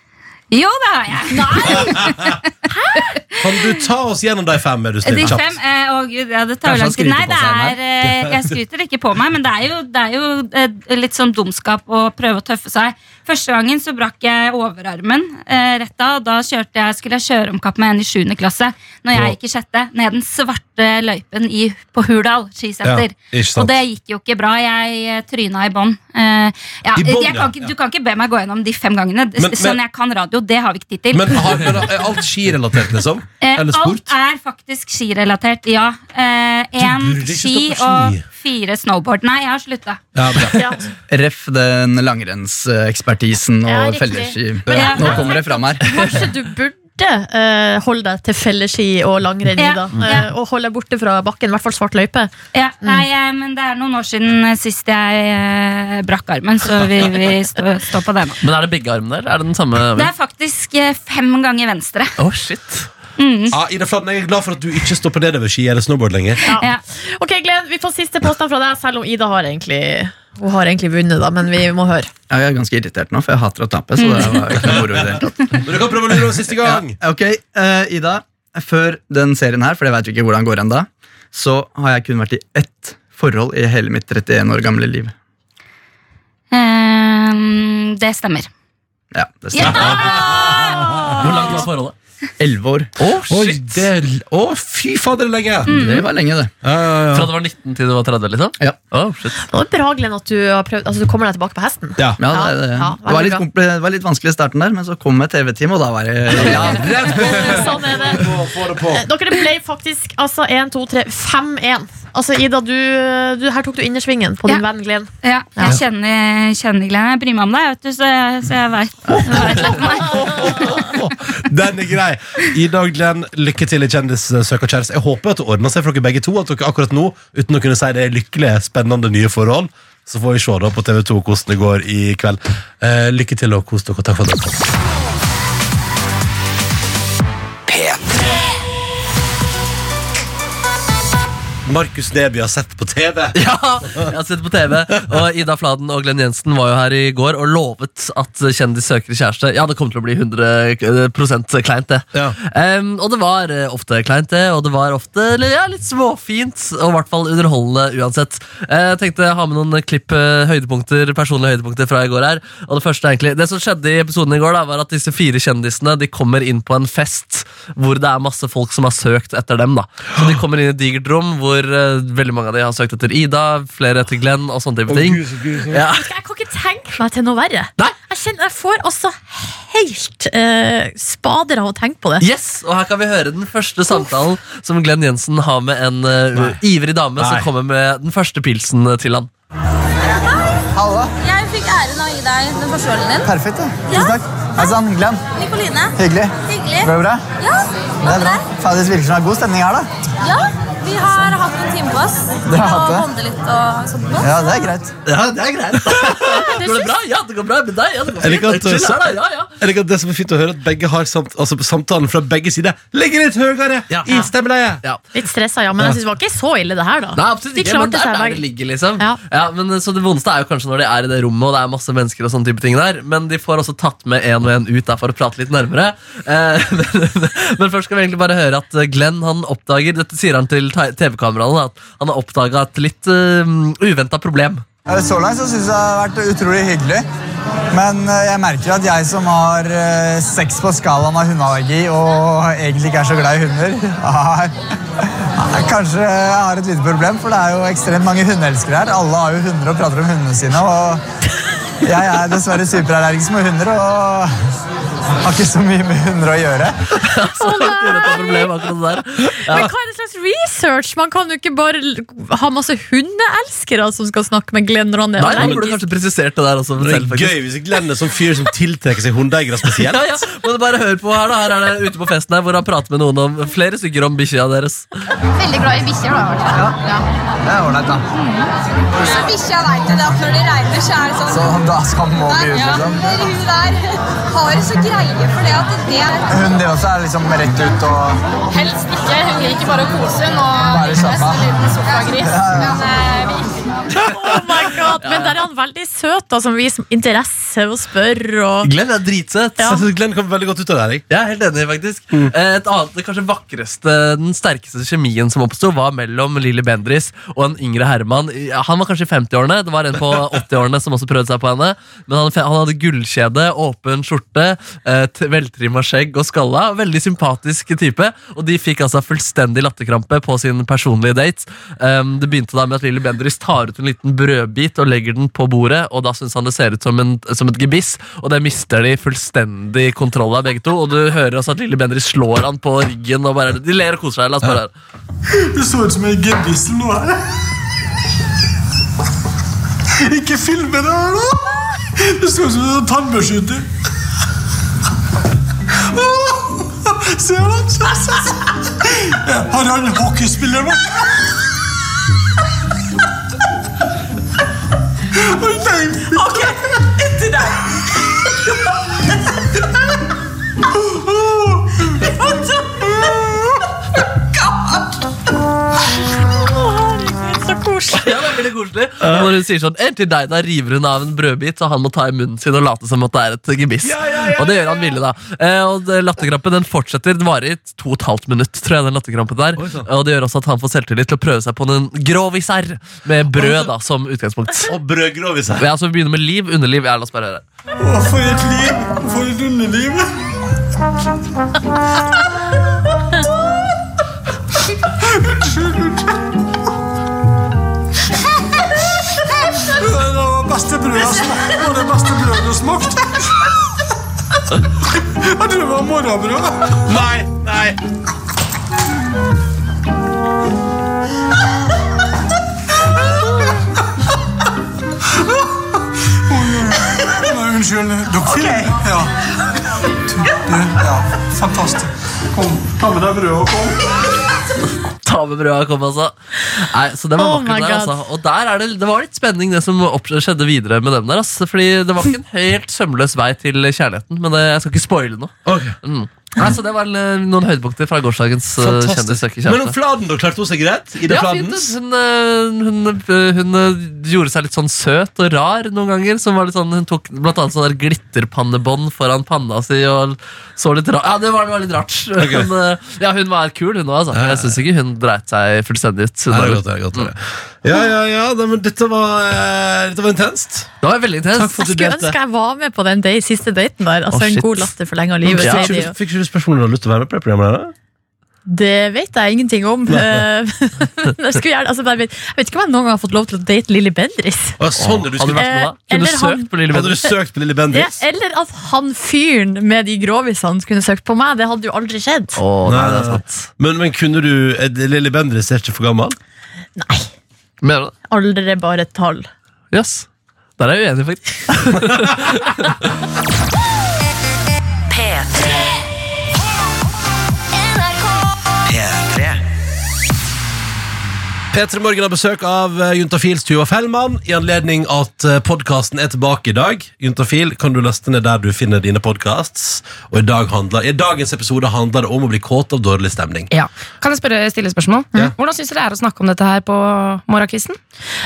Jo, da! Ja. Nei! <laughs> jeg. Kan du ta oss gjennom de fem? Er du snill? De Kjapt. fem, eh, å gud, ja, det tar jo Kanskje han lang tid. Nei, det seg er, eh, jeg skryter ikke på meg, men det er jo, det er jo eh, litt sånn dumskap å prøve å tøffe seg. Første gangen så brakk jeg overarmen eh, rett av, og da kjørte jeg, skulle jeg kjøre om kapp med en i 7. klasse. Når jeg gikk i sjette, ned den svarte løypen i, på Hurdal skisenter. Ja, ikke sant. og det gikk jo ikke bra. Jeg eh, tryna i bånn. Eh, ja, I bånn, jeg ja, ikke, du kan ikke be meg gå gjennom de fem gangene. Men- men- sånn jeg kan radio, det har vi ikke tid til. Men, har, men er alt skirelatert, liksom? Eh, Eller sport? Alt er faktisk skirelatert, ja. Eh, en ski ski. og fire snowboard. Nei, jeg har slutta. Ja. Ja. Ref den langrennsekspertisen og Ja, felleski. Nå kommer det fram her. Kanskje du burde eh, holde deg til felleski og langrenn, Ja, ja. Eh, og holde deg borte fra bakken, i hvert fall svart løype. Ja, nei, eh, men det er noen år siden eh, sist jeg eh, brakk armen, så vi, vi står stå på det nå. Men er det begge armene der? Er det den samme? Det er faktisk eh, fem ganger venstre. Oh, shit. Ja, Ida Fladen, jeg er glad for at du ikke står på nedoverski eller snowboard lenger. Ja. Ok, Glenn, vi får siste påstand fra deg, selv om Ida har egentlig Hun har egentlig vunnet, da, men vi må høre. Ja, Jeg er ganske irritert nå, for jeg hater å tape. Så det var ikke noe moro i det hele <laughs> tatt. Men du kan prøve å lure oss siste gang. Ja, ok, uh, Ida. før den serien her, for det vet vi ikke hvordan går ennå, så har jeg kun vært i ett forhold i hele mitt 31 år gamle liv. Um, det stemmer. Ja, det stemmer. <laughs> Hvor langt var forholdet? Elleve år. Oi, det, å, fy fader, det er lenge! Mm. Det var lenge, det. Ja, ja, ja. Fra du var 19 til du var 30? liksom? Ja. Oh, shit. Det var bra, Glenn, at du, har prøvd, altså, du kommer deg tilbake på hesten. Ja. Ja, det, det, Ja, det, var litt, det var litt vanskelig i starten der, men så kom et TV-team, og da var det ja! Sånn er det. Det Dere ble faktisk altså 1, 2, 3, 5-1. Altså, Ida, du, du, her tok du innersvingen på din Ja. venn Glenn. Ja, jeg kjenner, kjenner Glenn. Jeg bryr meg om deg, vet du, så jeg, så jeg veit litt om deg. <laughs> Den er grei. Ida og Glenn, lykke til i Kjendissøker kjæreste. Jeg håper at det ordner seg for dere begge to. At dere akkurat nå, uten å kunne si det er lykkelige, spennende nye forhold, så får vi se da på TV2 hvordan det går i kveld. Eh, lykke til og kos dere. Takk for at Markus Neby har sett på TV. <laughs> Ja, jeg har sett på TV Og Ida Fladen og Glenn Jensen var jo her i går Og lovet at kjendis søker kjæreste. Ja, det kom til å bli 100% kleint det. Ja. Um, Og det var eh, ofte kleint det Og det var ofte ja, litt småfint Og i hvert fall underholdende uansett. Eh, Jeg tenkte å ha med noen klipp eh, høydepunkter Personlige høydepunkter fra i går her. Og det første egentlig Det som skjedde i episoden i går da Var at disse fire kjendisene De kommer inn på en fest Hvor det er masse folk som har søkt etter dem da. Så de kommer inn i et digert rom Hvor eh, veldig mange av de har søkt etter Ida Flere etter Glenn og sånne type ting ja. Jeg kan ikke tenke meg til noe verre. Nei. Jeg, kjenner, jeg får altså helt uh, spader av å tenke på det. Yes, og her kan vi høre den første samtalen Som Glenn Jensen har med en uh, ivrig dame Nei. Som kommer med den første pilsen til han Hallo. Jeg fikk æren av å gi deg den første ølen din. Perfekt, ja. Tusen takk. Hei sann, Glenn. Nikoline. Hyggelig. Hyggelig. Går det bra? Ja, Det er bra. Faen, det virker som det er god stemning her, da. ja, vi har hatt en time på oss. Dere har hatt det? litt og sånt. nå. Ja, det er greit. Ja, det er greit <laughs> Går det bra? Ja, det går bra med deg ja, det går Jeg liker at- Chill ja, ja Jeg liker at det som er fint å høre, at begge har samt, altså samtalen fra begge sider ligger litt høyere Ja. i stemmeleie. Ja. Litt stressa, ja, men jeg synes det var ikke så ille, det her, da. Nei, absolutt De ikke, men det er der det ligger, liksom. Ja. men Så det vondeste er jo kanskje når de er i det rommet, og det er masse mennesker, og sånne type ting der, men de får også tatt med en og en ut der for å prate litt nærmere. Eh, <laughs> men, men først skal vi egentlig bare høre at Glenn han oppdager Dette sier han til TV-kameraene, at han har oppdaga et litt uh, uventa problem. Eh, Så langt så syns jeg det har vært utrolig hyggelig. Men eh, jeg merker at jeg som har sex på skalaen av hundeallergi og egentlig ikke er så glad i hunder, <laughs> har, har- kanskje har et lite problem. For det er jo ekstremt mange hundeelskere her. Alle har jo hunder og prater om hundene sine. Og jeg er dessverre superallergisk med hunder og har ikke så mye med hunder å gjøre. <laughs> Så langt et problem, akkurat det der. Ja. Men hva er det research? Man kan jo ikke bare ha masse hundeelskere som skal snakke med Glenn når han er Nei, han burde kanskje presisert det der også. Det er selv, gøy hvis Glenn er sånn fyr som tiltrekker seg hundeeiere spesielt. <laughs> Ja, ja. Men bare hør på her da Her er det ute på festen her Hvor han prater med noen om flere stykker om bikkja deres Veldig glad i bikkjer, da. Ja. Det er ålreit, da. Mm. bikkja veit jo det at når det regner, så er det sånn Så da skal må vi ut, ja, liksom. men Hun der har så greie for det at det er Hun det også er liksom rett ut og helst ikke. Hun liker bare å kose. Hun og Bare slappe av. en liten sofagris. Men eh, vi <laughs> Oh my god, Men der er han veldig søt, da, som viser interesse og spør. Og... Glenn er dritsøt Ja. Jeg synes Glenn kom veldig godt ut av det. jeg. Er helt enig, faktisk. Mm. Et annet, det kanskje vakreste, Den sterkeste kjemien som oppsto, var mellom Lilly Bendris og en yngre Herman. Han var kanskje i 50-årene, det var en på <laughs> 80-årene som også prøvde seg på henne. Men han, han hadde gullkjede, åpen skjorte, eh, veltrimma skjegg og skalla. Veldig sympatisk type. Og de fikk altså fullstendig latterkrampe på sin personlige date. Um, det begynte da med at Lilly Bendris tar ut en liten brødbit og legger den på bordet, og da syns han det ser ut som, en, som et gebiss, og det mister de fullstendig kontroll av begge to. Og du hører også at Lille Bendriss slår han på ryggen, og bare, de ler og koser seg. La oss bare høre. Det så ut som en gebissel nå her. Ikke filme det her, nå! Det så ut som en tannbørste. Ser du se. Har han hockeyspiller nå? <laughs> Oi, nei. Ok, etter deg. <laughs> koselig. Ja, det er veldig koselig. Og når hun sier sånn, en til deg, da river hun av en brødbit, så han må ta i munnen sin og late som at det er et gebiss. Ja, ja, Og det gjør han villig, da. Eh, og latterkrampen den fortsetter. Den varer i to og et halvt minutt, tror jeg. den latterkrampen der Oi, sann. Og det gjør også at han får selvtillit til å prøve seg på en grovisær med brød da, som utgangspunkt. Og brødgrovis her. Ja, så Vi begynner med liv, underliv. Ja, la oss bare høre. Å, for et liv! For et underliv! <laughs> brødet. Det var det beste brødet <laughs> du smakte. Tror det var morrabrød. Nei, nei. Unnskyld. Dere filmer? Ja. Du, ja. Fantastisk. Kom, ta med deg brødet og kom. Ta med brødet kom, altså. Nei, så det var Oh der, altså. Og der er det, det var litt spenning, det som skjedde videre med dem der. Altså, fordi det var ikke en helt sømløs vei til kjærligheten, men det, jeg skal ikke spoile noe. Ok. Mm. Nei, så det var eh, noen høydepunkter fra gårsdagens uh, Fantastisk. kjendissøker Men om. Fladen, da? Klarte hun seg greit? Ja, fint. Hun, eh, hun, eh, hun eh, gjorde seg litt sånn søt og rar noen ganger. Som var litt sånn, hun tok blant annet sånn der glitterpannebånd foran panna si og så litt rar Ja, det var, det var litt rart. <laughs> Men, eh, ja, hun var kul, hun òg. Altså. Jeg syns ikke hun dreit seg fullstendig ut. Nei, det er godt, det er godt, det er. Ja, ja, ja. det, men dette var, eh, dette var intenst. Det var veldig intenst. Takk for at Jeg du skulle delte. ønske jeg var med på den day, siste daten der. Altså Å, En god latter for lenge av livet. Sier Fikk ikke du- Fikk ikke du spørsmål om du hadde lyst til å være med på det programmet? der, da? Det vet jeg ingenting om. <laughs> Eh, <laughs> jeg, skulle gjerne, altså, jeg, vet, jeg vet ikke om jeg noen gang har fått lov til å date Lilly Bendriss. Å, sånn, ja, du Hadde du skulle, vært med da? Eh, Kunne du eller han- søkt på Lille hadde du Bendriss? søkt på Lille Ja, Bendriss? eller at han fyren med de grovisene skulle søkt på meg. Det hadde jo aldri skjedd. Å, nei, det er sant. Men, men kunne du er Lille Bendriss er ikke for gammel? Nei, Mener du det? alder er bare et tall. Jøss. Der er jeg uenig, faktisk. <laughs> P3 Morgen har besøk av eh, Juntafils Tuva Fellmann i anledning at podkasten er tilbake i dag. Juntafil kan du laste ned der du finner dine podkasts. Og i, dag handler, i dagens episode handler det om å bli kåt av dårlig stemning. Ja. Kan jeg spørre, stille spørsmål? Ja. Hvordan syns dere det er å snakke om dette her på morgenkvisten?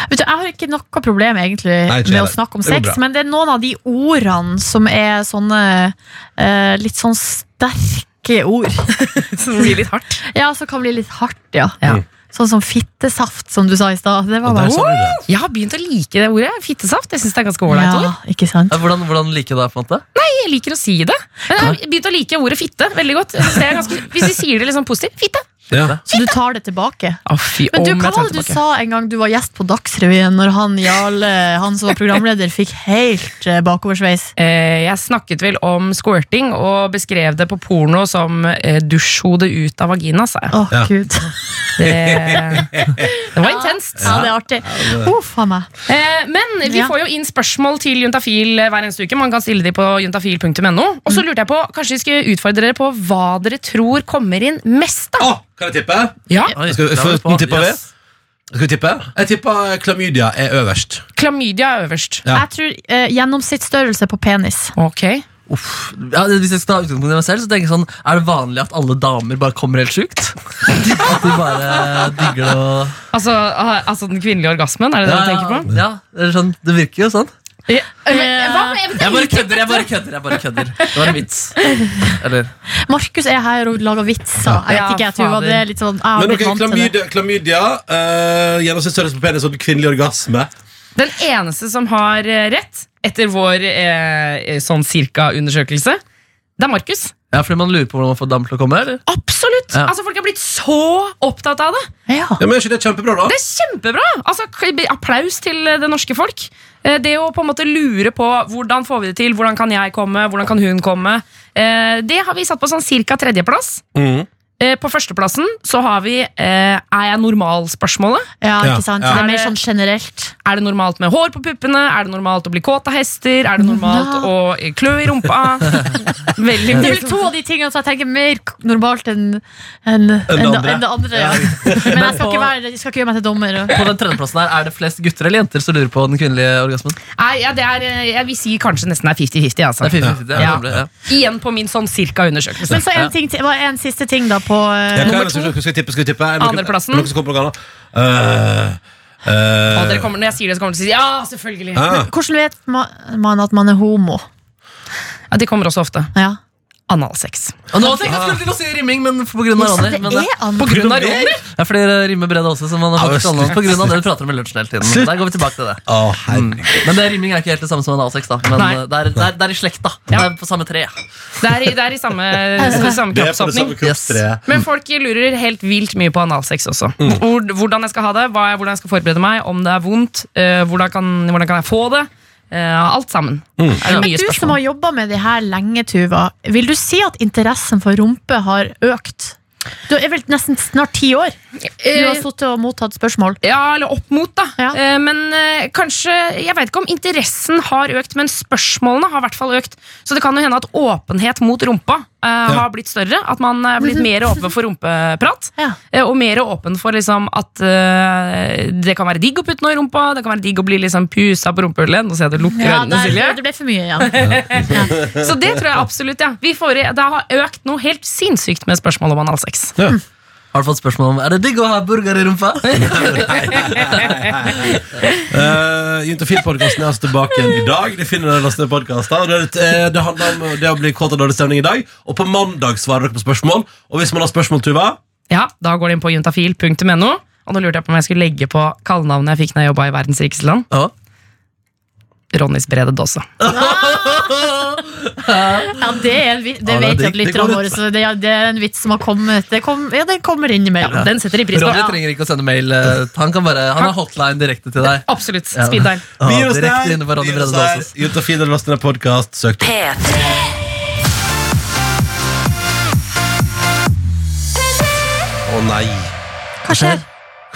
Vet du, Jeg har ikke noe problem egentlig Nei, ikke med å heller. snakke om Det går sex, men det er noen av de ordene som er sånne eh, litt sånn sterke ord. <laughs> Som blir litt hardt. Ja, som kan bli litt hardt, ja. Ja. Sånn som fittesaft, som du sa i stad. Det var bare det. Jeg har begynt å like det ordet. Fittesaft. Jeg synes det er ganske ålreit ja, ord. ikke sant? Hvordan, hvordan liker du det? på en måte? Nei, Jeg liker å si det. Men jeg har begynt å like ordet fitte veldig godt. Det er ganske, hvis vi sier det litt sånn positivt. Fitte. Ja. Så du tar det tilbake. Oh, fy, Men du, hva var det du sa en gang du var gjest på Dagsrevyen, når han Jarle, han som var programleder, fikk helt eh, bakoversveis? Eh, jeg snakket vel om squirting og beskrev det på porno som eh, dusjhode ut av vagina, sa jeg. Oh, Ja. gud. Det, det var intenst. Ja, det er artig. Uff a meg. Eh, men vi Ja. får jo inn spørsmål til Juntafil eh, hver eneste uke. Man kan stille de på juntafil.no. Og så lurte jeg på, kanskje vi skal utfordre dere på hva dere tror kommer inn mest. da Å, kan jeg tippe? Ja, Oi, Skal vi- der vi på. tipper vi? Yes. Skal vi tippe? Jeg tipper klamydia er øverst. Klamydia er øverst. Ja. Jeg tror eh, gjennomsnittsstørrelse på penis. Ok Uff. Ja, hvis jeg skal ta utgangspunkt i meg selv, så tenker jeg sånn Er det vanlig at alle damer bare kommer helt sjukt? <laughs> At de bare digger det og Altså, ah, altså den kvinnelige orgasmen, er det det du tenker på? Ja, det, er sånn, det virker jo sånn. Ja. Men, hva med Jeg bare kødder, jeg bare kødder. jeg bare kødder Det var en vits. Eller Markus er her og lager vitser. Jeg vet ikke, jeg tror det er litt sånn Jeg Men ok, klamydia, klamydia uh, gjennomsnittsstørrelse på penis og kvinnelig orgasme. Den eneste som har eh, rett, etter vår eh, sånn cirka-undersøkelse, det er Markus. Ja, fordi man lurer på hvordan man får damer til å komme? eller? Absolutt! Ja. Altså, Folk er blitt så opptatt av det. Ja. Ja, men Er ikke det kjempebra, da? Det er kjempebra! Altså, applaus til eh, det norske folk. Eh, Det å på en måte lure på hvordan får vi det til, hvordan kan jeg komme, hvordan kan hun komme. Eh, Det har vi satt på sånn cirka tredjeplass. Mhm. Eh, På førsteplassen så har vi eh, Er jeg normal-spørsmålet. ja, Ja, ikke sant? ja. Det er mer sånn generelt. Er det normalt med hår på puppene? Er det normalt å bli kåt av hester? Er det normalt Ja. å klø i rumpa? <laughs> Veldig Det er vel to av de tingene som jeg tenker mer normalt enn en, en, det andre. enn det andre. Ja. Men jeg skal ikke, <laughs> være, jeg skal ikke gjøre meg til dommer. På den tredjeplassen her, Er det flest gutter eller jenter som lurer på den kvinnelige orgasmen? Nei, ja, det er, eh, Jeg vil si kanskje nesten er 50-50. Altså. Det er 50-50, ja. Ja. ja. Igjen på min sånn cirka-undersøkelse. Men så en, ting til, hva en siste ting da på Ja, eh, hva er nummer det som- Skal vi tippe? Skal vi tippe? Er det noen- Andreplassen. er det Noen som kommer på noe annet? Eh, eh, Og dere kommer, når jeg sier det, så kommer dere til å si ja, selvfølgelig. ah, Hvordan vet ma- man at man er homo? Ja, de kommer også ofte. Ja. Analsex. Og nå tenkte jeg skulle til å si rimming, men på Ronny. Men det, På grunn av Ronny? ja, for det rimer Brede også, som man har Ja, faktisk men annet på grunn av det du prater om i lunsjen hele tiden. Der går vi tilbake til det. Oh, herregud. Men det rimming er ikke helt det samme som analsex, da. Men eh, det, er, det, er, det er i slekt, da. Det er på samme tre. Det er i, det er i samme, <laughs> samme kroppsåpning. Yes. Men folk lurer helt vilt mye på analsex også. Mm. hvordan jeg skal ha det, hvordan jeg skal forberede meg, om det er vondt, eh, hvordan, kan, hvordan kan jeg få det. Eh, alt sammen. Mm. Men Du som har jobba med de her lenge, Tuva, vil du si at interessen for rumpe har økt? Du er vel nesten snart ti år? Du har sittet og mottatt spørsmål. Ja, eller opp mot, da. Ja. Eh, men eh, kanskje Jeg vet ikke om interessen har økt, men spørsmålene har i hvert fall økt. Så det kan jo hende at åpenhet mot rumpa ja. har blitt større. At man er blitt mer åpen for rumpeprat. Ja. eh, og mer åpen for liksom at eh, det kan være digg å putte noe i rumpa. Det kan være digg å bli liksom pusa på rumpehullet. Nå ser jeg at du lukker Ja, øynene, der, Silje. det ble for mye <laughs> ja. Så det tror jeg absolutt, ja. Vi får, i- det har økt noe helt sinnssykt med spørsmål om analsex. Har du fått spørsmål om Er det digg å ha burger i rumpa? <laughs> Uh, Juntafil-podkasten er altså tilbake igjen i dag. De finner den lastet ned podcaster. Det, eh, det handler om det å bli kåt av dårlig stemning i dag. Og på mandag svarer dere på spørsmål. Og hvis man har spørsmål, Tuva Ja, Da går det inn på juntafil.no. Og nå lurte jeg på om jeg skulle legge på kallenavnet jeg fikk når jeg jobba i verdens rikeste land. Ja. Ronnys brede dåse. Ja, det, er en, vits, det Ja, vet jeg at lytterne våre så det, det er en vits som har kommet. Det kom, ja, den kommer innimellom. Den setter de pris på. Ronny trenger ikke å sende mail. eh, Han, kan bare, han har hotline direkte til deg. Absolutt. Speed dial. Ja, Vi gir oss der. Vi oss der. Juntafil er lastet ned podkast. Søk på. Å nei. Hva skjer?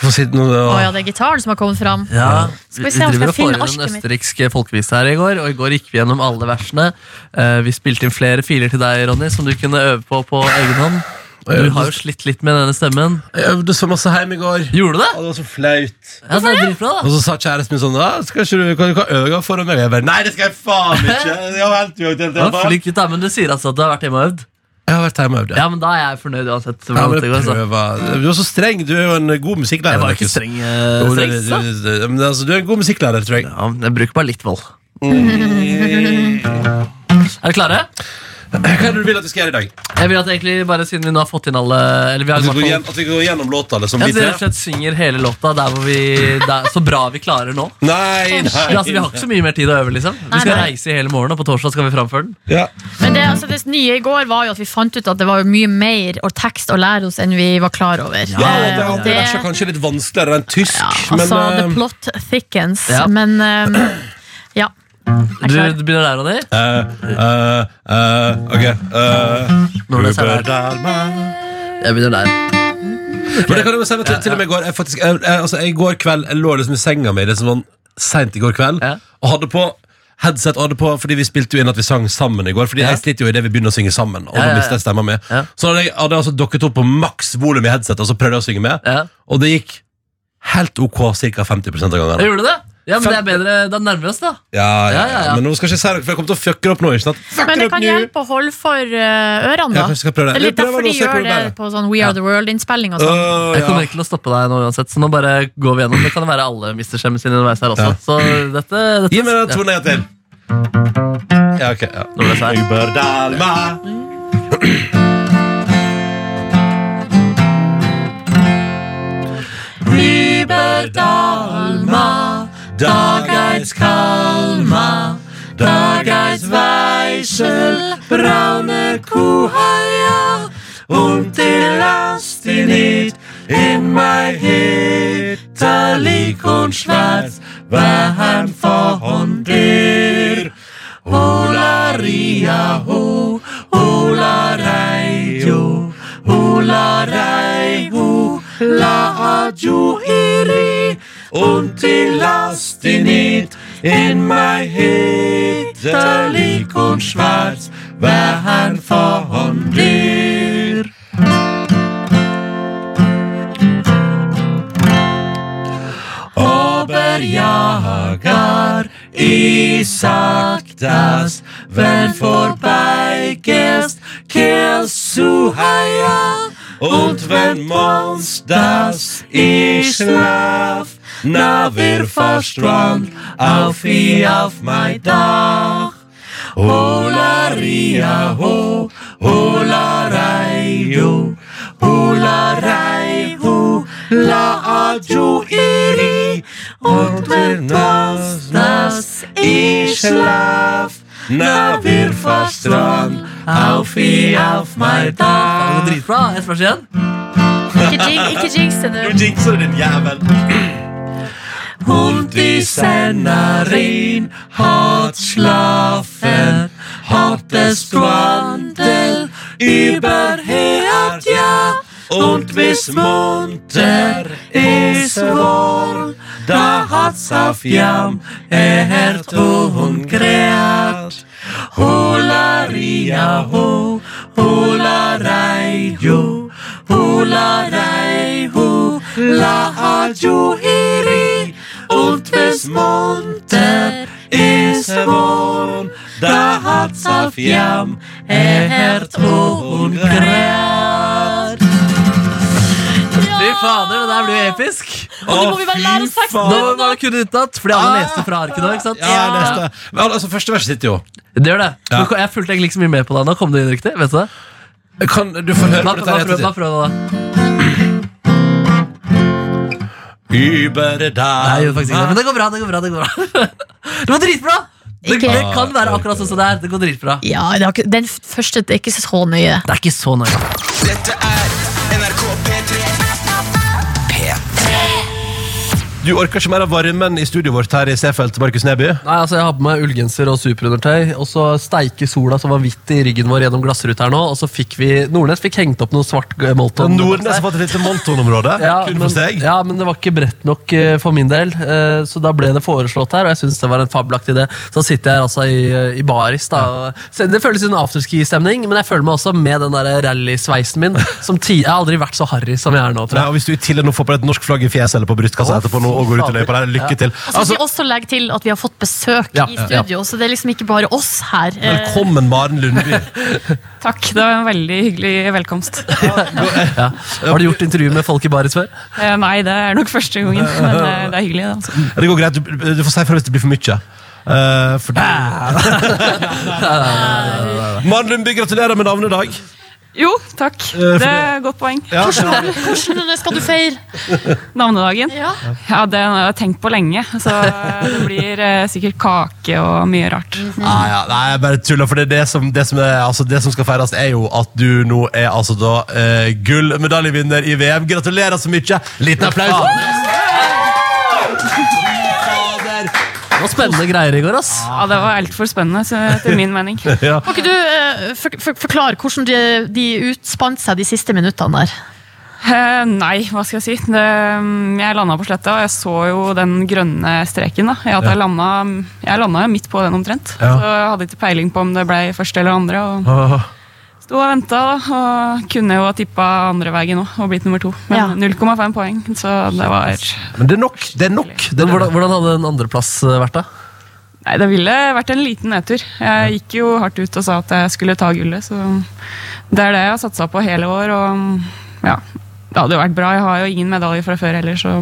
Hvorfor sitter nå Å ja, det er gitaren som har kommet fram. Ja, Skal vi, vi se om driver skal en arket mitt. østerriksk folkevise her i går, og i går gikk vi gjennom alle versene. Uh, vi spilte inn flere filer til deg, Ronny, som du kunne øve på på egen hånd. Du har jo slitt litt med denne stemmen. Jeg øvde så masse hjemme i går. Gjorde du det? Og det var så flaut. Ja, det er dritbra, da. Og så sa kjæresten min sånn «Ja, skal ikke du, Kan du ikke øve foran meg? Jeg bare, Nei, det skal jeg faen ikke! <laughs> Jeg har helt uaktuelt, Ja, jeg, bare. flink gutt, men du sier altså at du har vært hjemme og øvd? Jeg har vært hjemme og øvd. Ja, men da er jeg fornøyd uansett. Ja, men Du er så streng. Du er jo en god musikklærer. Jeg var ikke streng. uh, du, streng så. du, men altså, du er en god musikklærer, tror jeg. Ja, men jeg bruker bare litt vold. Er dere klare? Hva er det du vil at vi skal gjøre i dag? Jeg vil at egentlig bare Siden vi nå har fått inn alle Eller vi har At vi går, gjennom, at vi går gjennom låta? Liksom, ja, vi rett og slett synger hele låta der hvor vi det er så bra vi klarer nå. Nei, nei. Ja, altså, vi har ikke så mye mer tid å øve. liksom Vi Nei, skal nei. reise i hele morgen, og på torsdag skal vi framføre den. Ja. Men det, altså, det nye i går var jo at vi fant ut at det var jo mye mer og tekst å lære oss enn vi var klar over. Ja, det Eh, og det- verset er kanskje litt vanskeligere enn tysk, ja, men altså, the eh, plot thickens. Ja. Men eh, er Du, begynner du begynner der, Ronny? uh, uh, eh, Ok. eh, Når det er Jeg begynner der. Men det kan du si, til, til og med i går jeg faktisk, jeg, jeg, altså, I går kveld Jeg lå liksom i senga mi liksom sånn sent i går kveld Ja. og hadde på headset og hadde på, fordi vi spilte jo inn at vi sang sammen i går. Fordi Ja. jeg sliter jo i det vi begynner å synge sammen. Og Ja, ja, ja. stemma mi Ja. Så hadde jeg hadde jeg altså dokket opp på maks volum i headset og så prøvde jeg å synge med. Ja. Og det gikk helt ok ca. 50 av gangene. gjorde det? Ja, men det er bedre, Da nærmer vi oss, da. Ja, ja, Ja, ja, ja. Men nå skal jeg ikke si noe, for jeg kommer til å fucke opp nå. ikke sant? Fuck Men det kan hjelpe å holde for eh, ørene, Ja, da. kanskje jeg skal prøve det. Det er litt Eller derfor de gjør det på sånn We Are The World-innspilling og sånn. Åh, Jeg kommer ikke til å stoppe deg nå uansett, så nå bare går vi gjennom. Det kan være alle mister stemmen sin underveis her også. Ja. Så dette, dette Gi meg den ja. tonen en gang til. Ja, ok. Ja. Nå ble det sær. Da geiz Kalma, da geiz Weichel, braune Kuhhaia und die lasst die nicht in mein Hitterlig und schwarz waren von dir. Hola Ria, ho, hola jo, hola Raio, la adjuiri und die lasst die nicht in mein Hitter lik und schwarz, waren von dir. Oberjager, ich sag das, wenn vorbeigehst, kehrst du heia. Und wenn Mons das ich schlaf, na wir verstrand auf wie auf mein Dach. Hola ria ho, hola rei ho, hola rei ho, la adju iri, und wir das, das i schlaf, na wir verstrand, auf i auf mein Det Dach. dritbra. Ett vers igjen. Ikke, ikke jinx det nå. Du jinxer din jævel. Die Sennerin hat schlafen, hat es Quantel überhört, ja. Und bis munter ist wohl, da hat's auf Jam erhört und kräht. Hola ria ho, hola rei jo, hola rei ho, la ajo iri, und bis munter wohl, da hat's auf Jam erhört und grät. Fy fader, det der blir jo episk. Og nå må vi bare lære oss teksten. Nå må vi bare kunne utenat, fordi alle leste fra arket nå. ikke sant? Ja, jeg leste. Men altså, første vers sitter jo. Det gjør det. Ja. Jeg fulgte egentlig ikke så mye med på det. Nå kom det inn riktig. vet du det? Kan du få høre på dette? prøv, hva prøv da? Über Nei, jeg faktisk ikke det. Men det går bra. Det går bra, det går bra. <laughs> Det var dritbra! Det, Ikke- det kan være akkurat sånn som det er. Det går dritbra. Ja, det har ikke, den første det er ikke så nøye. Det er ikke så nøye. Dette er NRK P3. Du orker ikke mer av varmen i studioet vårt her i Seefeld, Markus Neby? Nei, altså Jeg har på meg ullgenser og superundertøy, og så steiker sola som var hvitt i ryggen vår gjennom glassruta her nå, og så fikk vi Nordnes fikk hengt opp noe svart eh, Molton. Nordnes har fått et lite Molton-område. Ja, Kun for seg. ja, men det var ikke bredt nok uh, for min del, uh, så da ble det foreslått her, og jeg syns det var en fabelaktig idé. Så sitter jeg altså i, i baris, da. og- det føles som en afterski-stemning, men jeg føler meg også med den der rallysveisen min. Som ti, jeg har aldri vært så harry som jeg er nå, tror jeg. og Hvis du i tillegg nå får på deg et norsk flagg i fjeset eller på brystkassa etterpå nå, og går ut i fader. løypa der, lykke til. Og så Altså, vi også legge til at vi har fått besøk Ja, i ja, studio, så det er liksom ikke bare oss her. Eh, velkommen, Maren Lundby. <laughs> Takk, det var en veldig hyggelig velkomst. <laughs> Ja. Har du gjort intervju med folk i baris før? Eh, Nei, det er nok første gangen, <laughs> men eh, det er hyggelig. det, Altså. Det går greit, du, du får si fra hvis det blir for mye. Uh, for Maren Lundby, gratulerer med navnedag. Jo, takk. Det er et godt poeng. Ja, Hvordan skal du feire? Navnedagen? Ja. Ja, det har jeg tenkt på lenge. Så det blir eh, sikkert kake og mye rart. Ah, ja, nei, jeg bare tuller, for det, det, som, det, som er, altså, det som skal feires, er jo at du nå er altså da eh, gullmedaljevinner i VM. Gratulerer så mye! Liten applaus. Det var spennende greier i går, ass. Ja, Det var altfor spennende, så, etter min mening. <laughs> Ja. Kan ikke du eh, for, for, forklare hvordan de, de utspant seg de siste minuttene der? Eh, nei, hva skal jeg si. Det, mm, jeg landa på sletta, og jeg så jo den grønne streken. da. Jeg, at jeg, landa, jeg landa midt på den omtrent. Ja. Så jeg hadde ikke peiling på om det ble første eller andre. og Åh. Sto og venta, da, og kunne jo ha tippa andre veien òg og blitt nummer to. Ja. Men 0,5 poeng, så det var Men det er nok. Det er nok. Det er hvordan, hvordan hadde en andreplass eh, vært, da? Nei, det ville vært en liten nedtur. Jeg gikk jo hardt ut og sa at jeg skulle ta gullet, så det er det jeg har satsa på hele år. Og ja, det hadde jo vært bra. Jeg har jo ingen medalje fra før heller, så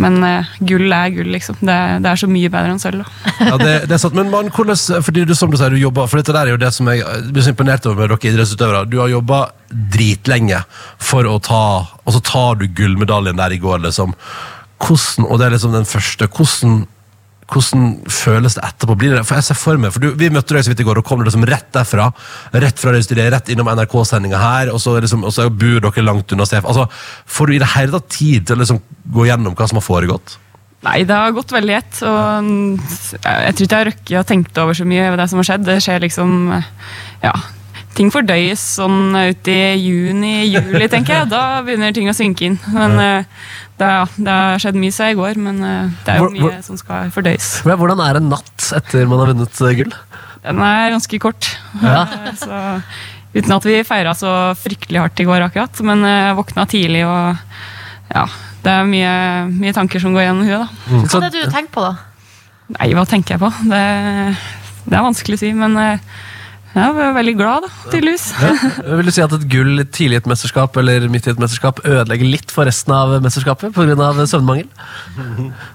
Men uh, gull er gull, liksom. Det, det er så mye bedre enn sølv. da. Ja, det, det er sant, men man, hvordan, fordi du, som du sier, du jobber, for dette der er jo det som jeg blir så imponert over med dere idrettsutøvere. Du har jobba dritlenge for å ta Og så tar du gullmedaljen der i går, liksom. Hvordan, og det er liksom den første. Hvordan, hvordan føles det etterpå? Blir det, for jeg ser for meg, for du, Vi møtte deg så vidt i går, og kom du liksom rett derfra. Rett fra det studiet, rett innom NRK-sendinga her, og så, liksom, og så bor dere langt unna CF. Altså, får du i det hele tatt tid til å liksom gå gjennom hva som har foregått? Nei, det har gått veldig lett. Og jeg tror ikke jeg har rukket å tenke over så mye over det som har skjedd. Det skjer liksom Ja. Ting fordøyes sånn ut i juni-juli, tenker jeg. Da begynner ting å synke inn. Men eh, det, ja, det har skjedd mye siden i går, men eh, det er jo Hvor- hvor- mye som skal fordøyes. Hvordan er en natt etter man har vunnet eh, gull? Den er ganske kort. Ja. <laughs> Så, uten at vi feira så fryktelig hardt i går, akkurat. Men eh, jeg våkna tidlig, og ja, det er mye, mye tanker som går gjennom huet. da. Hva er det du tenker på, da? Nei, hva tenker jeg på? Det, det er vanskelig å si, men eh, vi var veldig glad, da, tydeligvis. Vil du si at et gull tidlig i et mesterskap eller midt i et mesterskap ødelegger litt for resten av mesterskapet pga. søvnmangel?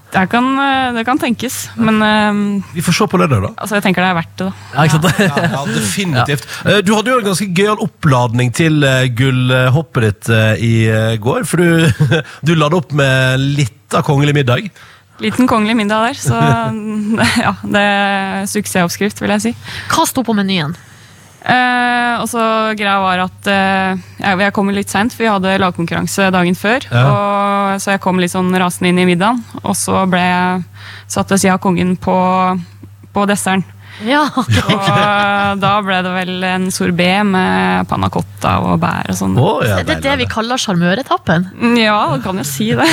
Det kan, eh, det kan tenkes, men uh, Vi får se på lørdag, da. altså, jeg tenker det er verdt det. da. Ja, ikke sant? Ja, ja, definitivt. <laughs> Ja. Du hadde jo en ganske gøyal oppladning til eh, gullhoppet ditt eh, i eh, går. For du, <laughs> du la det opp med litt av kongelig middag. Liten kongelig middag der, så <laughs> ja, det er suksessoppskrift, vil jeg si. Hva sto på menyen? Eh, og så greia var at eh, jeg, jeg kom litt seint, for vi hadde lagkonkurranse dagen før. Ja. Og, så jeg kom litt sånn rasende inn i middagen, og så ble jeg satt ved siden av kongen på, på desserten. Ja, Og eh, da ble det vel en sorbé med panna cotta og bær og sånn. Oh, ja, Det er det vi kaller sjarmøretappen. Ja, du kan jo si det.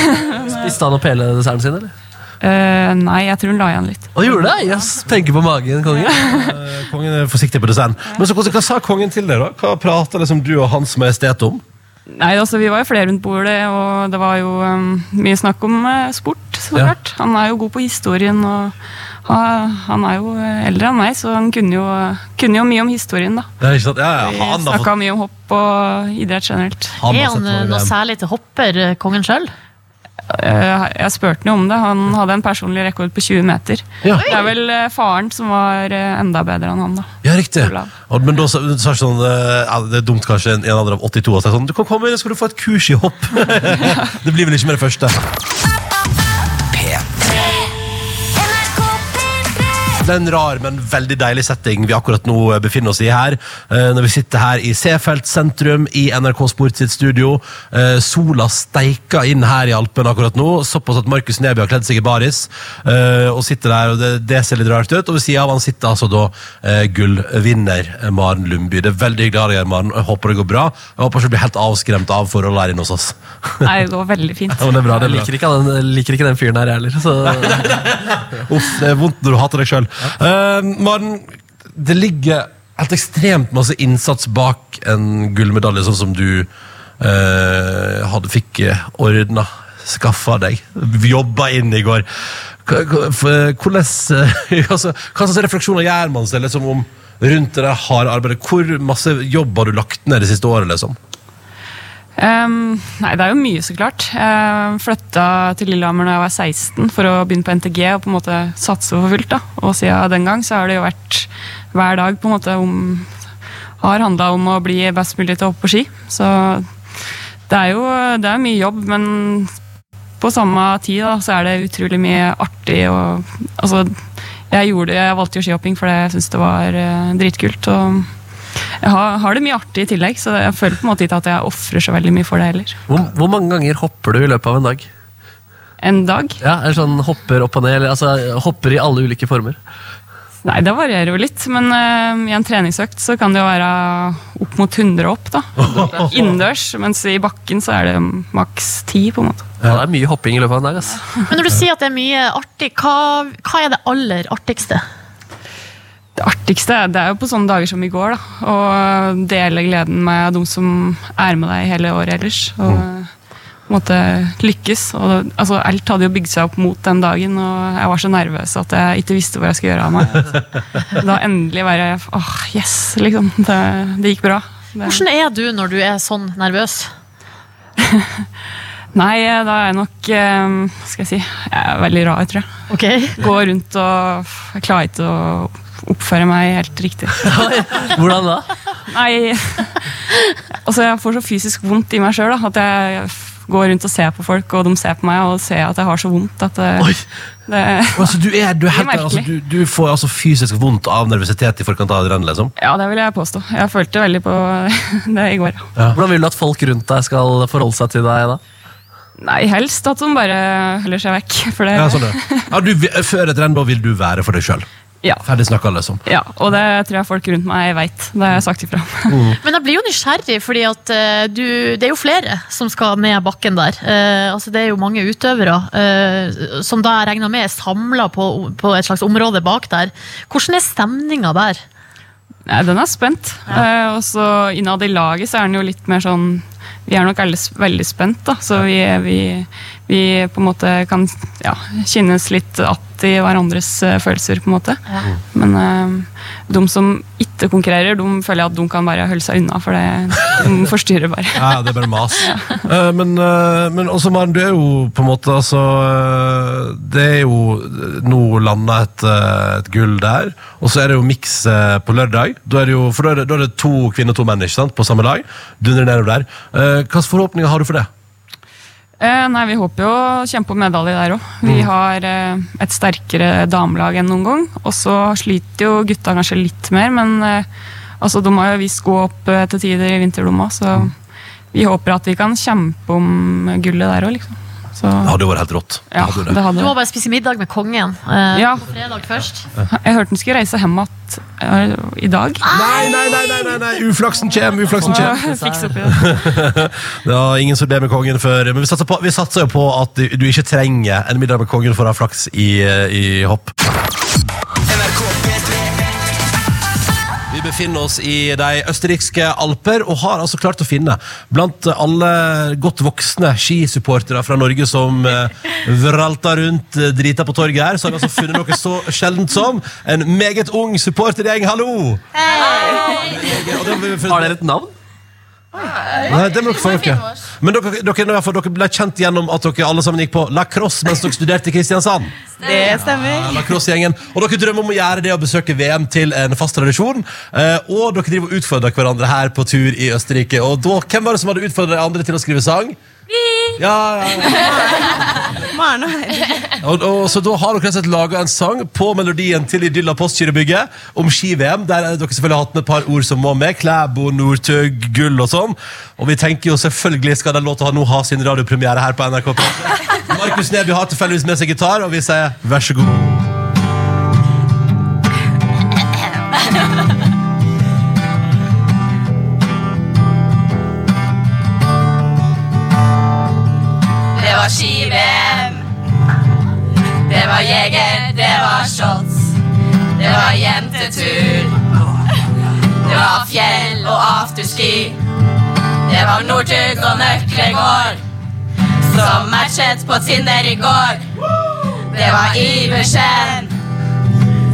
Spiste han opp hele desserten sin, eller? Eh, nei, jeg tror hun la igjen litt. Å, gjorde det? Yes, tenker på magen, kongen. uh, Kongen er forsiktig på desserten. Men så, hva sa kongen til deg, da? Hva prata liksom du og Hans Majestet om? Nei, altså Vi var jo flere rundt bordet, og det var jo um, mye snakk om uh, sport. så Ja. klart. Han er jo god på historien, og han, han er jo eldre enn meg, så han kunne jo, kunne jo mye om historien. da. Ja, ikke sant? Ja, ja, han snakka fått mye om hopp og idrett generelt. han Er han noe særlig til hopper, kongen sjøl? Eh, Jeg spurte ham om det. Han hadde en personlig rekord på 20 meter. Ja. Det er vel eh, faren som var eh, enda bedre enn han, da. Ja, riktig. Men da sa du sånn Det er dumt kanskje en, alder av 82 å si sånn Du kan komme inn, skal du få et kurs i hopp. <laughs> <laughs> det blir vel ikke med det første. Det er en rar, men veldig deilig setting vi akkurat nå eh, befinner oss i her. Eh, når vi sitter her i Seefeld sentrum i NRK Sport sitt studio. Eh, sola steiker inn her i Alpen akkurat nå, såpass at Markus Neby har kledd seg i baris. Eh, og sitter der, og det, det ser litt rart ut. Og ved siden av han sitter altså da gullvinner Maren Lundby. Det er veldig hyggelig å ha deg her, Maren. Jeg håper det går bra. Jeg håper ikke du blir helt avskremt av forholdet her inne hos oss. Nei, det går veldig fint. <laughs> Ja, men det er bra, det Jeg er bra. liker ikke, den, liker ikke den fyren her, jeg heller. Så <laughs> Uff, det er vondt når du hater deg sjøl. Maren, det ligger helt ekstremt masse innsats bak en gullmedalje, sånn som du uh, hadde fikk ordna. Skaffa deg. Jobba inn i går. Eh, <laughs> altså, Hva slags refleksjoner gjør man seg liksom, om rundt det harde arbeidet? Hvor masse jobb har du lagt ned det siste året? liksom? Ehm, nei, det er jo mye, så klart. Jeg flytta til Lillehammer da jeg var 16 for å begynne på NTG og på en måte satse for fullt. da. Og siden den gang så har det jo vært hver dag på en måte om Har handla om å bli best mulig til å hoppe på ski. Så det er jo det er mye jobb, men på samme tid da, så er det utrolig mye artig. og altså, jeg, gjorde, jeg valgte jo skihopping fordi jeg syntes det var uh, dritkult. og jeg har, har det mye artig i tillegg, så jeg føler på en måte ikke at jeg ofrer så veldig mye for det heller. hvor, hvor mange ganger hopper du i løpet av en dag? En dag? Ja, eller sånn Hopper opp og ned, eller altså hopper i alle ulike former? Nei, det varierer jo litt, men uh, i en treningsøkt så kan det jo være opp mot 100 opp, da. <laughs> Innendørs, mens i bakken så er det maks 10, på en måte. Ja, det er mye hopping i løpet av en dag. ass. Men når du sier at det er mye artig, hva, hva er det aller artigste? Det artigste det er jo på sånne dager som i går, da. Å dele gleden med de som er med deg hele året ellers. Og mm. måtte lykkes. Og, altså, alt hadde jo bygd seg opp mot den dagen, og jeg var så nervøs at jeg ikke visste hva jeg skulle gjøre av meg. Da endelig være åh, yes, liksom. Det, det gikk bra. Det, Hvordan er du når du er sånn nervøs? <laughs> Nei, da er jeg nok eh, Skal jeg si Jeg er veldig rar, tror jeg. Okay. Går rundt og jeg klarer ikke å oppføre meg helt riktig. <laughs> Hvordan da? Nei Altså, jeg får så fysisk vondt i meg sjøl at jeg går rundt og ser på folk, og de ser på meg og ser at jeg har så vondt at det, Oi. det <laughs> Altså, du, er, du, er helt, altså, du, du får altså fysisk vondt av nervøsitet i forkant av rennet, liksom? Ja, det vil jeg påstå. Jeg følte veldig på <laughs> det i går. Hvordan vil du at folk rundt deg skal forholde seg til deg da? Nei, helst at de bare holder seg vekk. For det, Ja, sånn det. ja, du, før et renn da vil du være for deg sjøl. Ja. Ferdig snakka, liksom. ja, og det tror jeg folk rundt meg veit. Det har jeg sagt ifra. <laughs> Men jeg blir jo nysgjerrig, fordi at eh, du, det er jo flere som skal ned bakken der. Eh, altså det er jo mange utøvere eh, som da jeg regner med er samla på, på et slags område bak der. Hvordan er stemninga der? Nei, den er spent. Eh, og så innad i laget så er den jo litt mer sånn Vi er nok alle veldig spent, da. Så vi, vi, vi på en måte kan ja, kjennes litt att i hverandres eh, følelser, på en måte. Men uh, de som ikke konkurrerer, de føler jeg at de kan bare holde seg unna, for det, de forstyrrer bare. Ja, det er bare mas. <laughs> uh, men, uh, men også, Maren, du er jo på en måte altså Det er jo nå landa et, et gull der, og så er det jo miks på lørdag. Da er det jo, for da er det, da er det to kvinner og to menn ikke sant, på samme lag. Dundrer nedover der. Eh, Hvilke forhåpninger har du for det? Eh, nei, Vi håper jo å kjempe om medalje der òg. Vi Mm. har eh, et sterkere damelag enn noen gang. Og så sliter jo gutta kanskje litt mer, men eh, altså, de har jo visst gå opp eh, til tider i vinter, de òg. Så Mm. vi håper at vi kan kjempe om gullet der òg, liksom. Så, Det hadde jo vært helt rått. Ja, hadde det. det hadde Du må bare spise middag med kongen eh, Ja. på fredag først. Jeg hørte han skulle reise hjem igjen eh, i dag. Nei, nei, nei, nei, nei, nei. uflaksen kjem, uflaksen kjem. <laughs> var ingen som ble med kongen før. Men vi satser, på, vi satser jo på at du, du ikke trenger en middag med kongen for å ha flaks i, eh, i hopp. NRK P3 Vi befinner oss i de østerrikske alper og har altså klart å finne blant alle godt voksne skisupportere fra Norge som eh, vralter rundt eh, drita på torget her, så har vi altså funnet noe så sjeldent som en meget ung supportergjeng. Hallo! Hei! Har dere et navn? Nei, det må dere få dere. Men dere, dere, dere ble kjent gjennom at dere alle sammen gikk på lacrosse mens dere studerte i Kristiansand. Det stemmer. Ja, Lacrosse-gjengen. Og dere drømmer om å gjøre det å besøke VM til en fast tradisjon. Eh, og dere driver og utfordrer hverandre her på tur i Østerrike. Og da, hvem var det som hadde utfordret de andre til å skrive sang? Ja, ja, ja. Maren og. Og, og, så da har dere rett laga en sang på melodien til Idylla Postgirobygget om ski-VM. Der har dere selvfølgelig hatt med et par ord som må med. Klæbo, Northug, gull og sånn. Og vi tenker jo selvfølgelig skal den låta nå ha sin radiopremiere her på NRK. Markus Neby har tilfeldigvis med seg gitar, og vi sier vær så god. Var ski-VM. Det var jeger, det var shots. Det var jentetur. Det var fjell og afterski. Det var Northug og Nøklegård som matchet på Tinder i går. Det var Iversen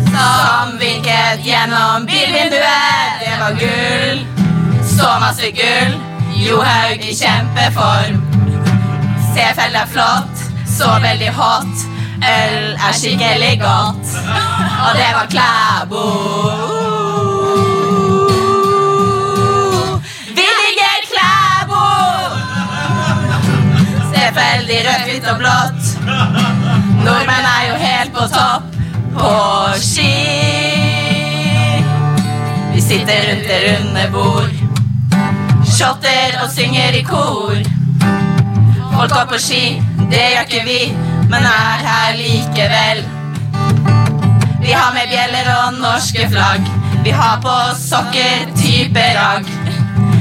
som vinket gjennom bilvinduet. Det var gull, så masse gull. Johaug i kjempeform. Seefeld er flott, så veldig hot. Øl er skikkelig godt. Og det var Klæbo. Vi ligger Klæbo! Seefeld i rødt, hvitt og blått. Nordmenn er jo helt på topp på ski. Vi sitter rundt det runde bord. Shotter og synger i kor. Folk går på ski, det gjør ikke vi, men er her likevel. Vi har med bjeller og norske flagg. Vi har på sokker type ragg.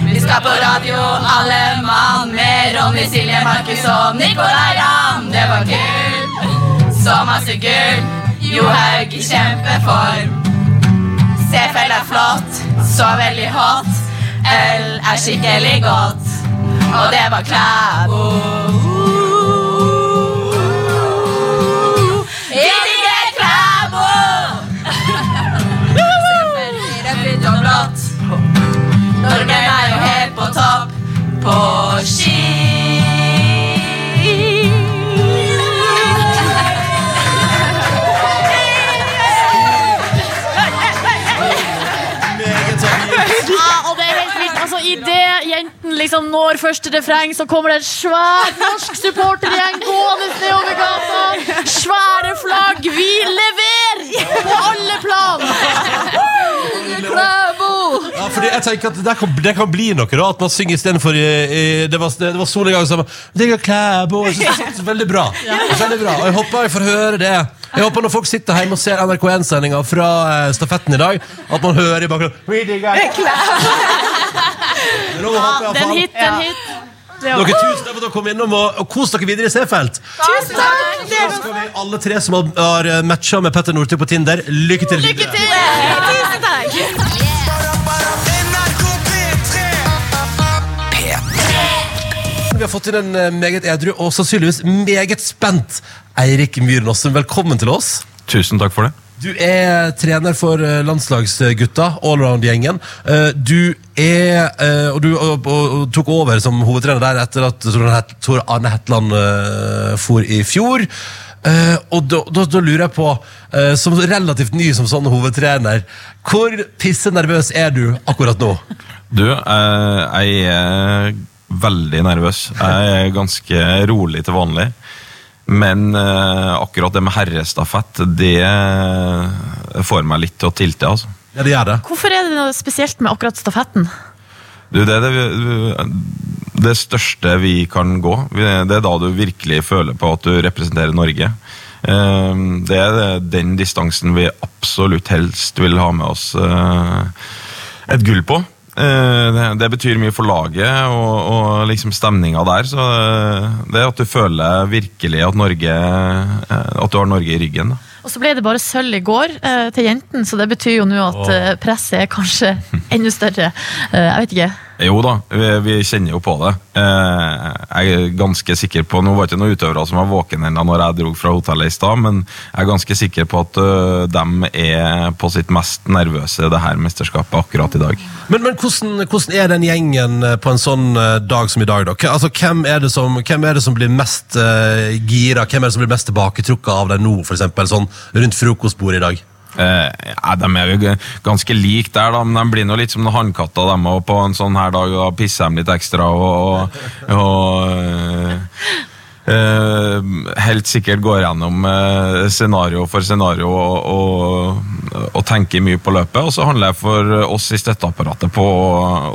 Vi skal på radio, alle mann, med Ronny, Silje, Markus og Nicolay Ramm. Det var gull, så masse gull. Johaug i kjempeform. Seefeld er flott, så veldig hot. Øl er skikkelig godt. Og det var Klæbo. Vi digger Klæbo! Selvfølgelig rødt, hvitt og blått. Norge er jo helt på topp på ski. Idet jenten liksom når første refreng, så kommer det en svær norsk supportergjeng gående nedover gata. Svære flagg. Vi leverer på alle plan! Klæbo! Ja, fordi jeg tenker at det, kan, det kan bli noe, da. At man synger istedenfor Det var, det var Sol som gang Klæbo. Veldig bra. Veldig bra. Og jeg håper jeg får høre det. Jeg håper når folk sitter hjemme og ser NRK1-sendinga fra eh, stafetten i dag, at man hører i bakgrunnen «Vi digger Nå håper jeg Det er en faen- hit, den hit. Dere tusen takk for at dere kom innom og, og kos dere videre i Seefeld. Tusen takk! Så skal vi alle tre som har, har matcha med Petter Northug på Tinder, lykke til videre. Tusen takk. Vi har fått inn en eh, meget edru og sannsynligvis meget spent Eirik Myhren Åsum. Velkommen til oss. Tusen takk for det. Du er trener for eh, landslagsgutta, allround-gjengen. Eh, Du er Og du og, og, og tok over som hovedtrener der etter at Tor Arne Hetland for i fjor. Og da, da, da lurer jeg på, som relativt ny som sånn hovedtrener, hvor pisse nervøs er du akkurat nå? Du, jeg er veldig nervøs. Jeg er ganske rolig til vanlig. Men eh, akkurat det med herrestafett, det får meg litt til å tilte, altså. Ja, det gjør det. Hvorfor er det noe spesielt med akkurat stafetten? Du, det er det, det største vi kan gå. Det er da du virkelig føler på at du representerer Norge. Eh, Det er den distansen vi absolutt helst vil ha med oss eh, et gull på. Eh, det- Det betyr mye for laget og, og liksom stemninga der. Så eh, det at du føler virkelig at Norge eh, At du har Norge i ryggen. da. Og så ble det bare sølv i går til jentene, så det betyr jo nå at presset er kanskje <laughs> enda større. Jeg vet ikke. Jo da, vi, vi kjenner jo på det. Eh, jeg er ganske sikker på Nå var det ikke noen utøvere som var våkne når jeg dro fra hotellet i stad, men jeg er ganske sikker på at uh, de er på sitt mest nervøse det her mesterskapet akkurat i dag. Men, men hvordan, hvordan er den gjengen eh, på en sånn eh, dag som i dag? da? Altså, hvem, er det som, er det som blir mest uh, gira? Hvem er det som blir mest tilbaketrukket av deg nå, eksempel, sånn rundt frokostbordet i dag? Eh, de er jo ganske like der, da, men de blir nå litt som hannkatter. De også på en sånn her dag, da pisser de litt ekstra og, og, og eh, helt sikkert går gjennom uh, scenario for scenario og, og, og tenker mye på løpet. Og så handler det for oss i støtteapparatet på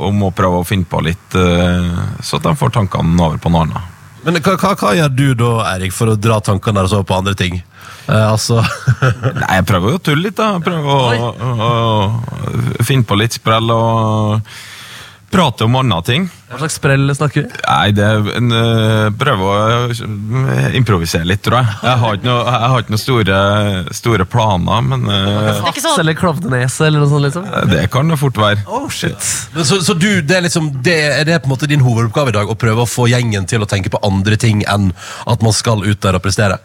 om å prøve å finne på litt, uh, så at de får tankene over på noe annet. Men hva, hva, hva gjør du da, Erik, for å dra tankene deres over på andre ting? Eh, altså <laughs> Nei, jeg prøver jo å tulle litt, da. Jeg prøver å, å, å finne på litt sprell og prate om andre ting. Hva slags sprell snakker vi? Nei, det er en, øh, prøve å øh, improvisere litt, tror jeg. Jeg har ikke noe, jeg har ikke noen store, store planer, men øh, Faks eller klovnenese eller noe sånt? liksom? det kan det fort være. Oh, shit. Men Så, så du, det er liksom det, er det på en måte din hovedoppgave i dag? Å prøve å få gjengen til å tenke på andre ting enn at man skal ut der og prestere?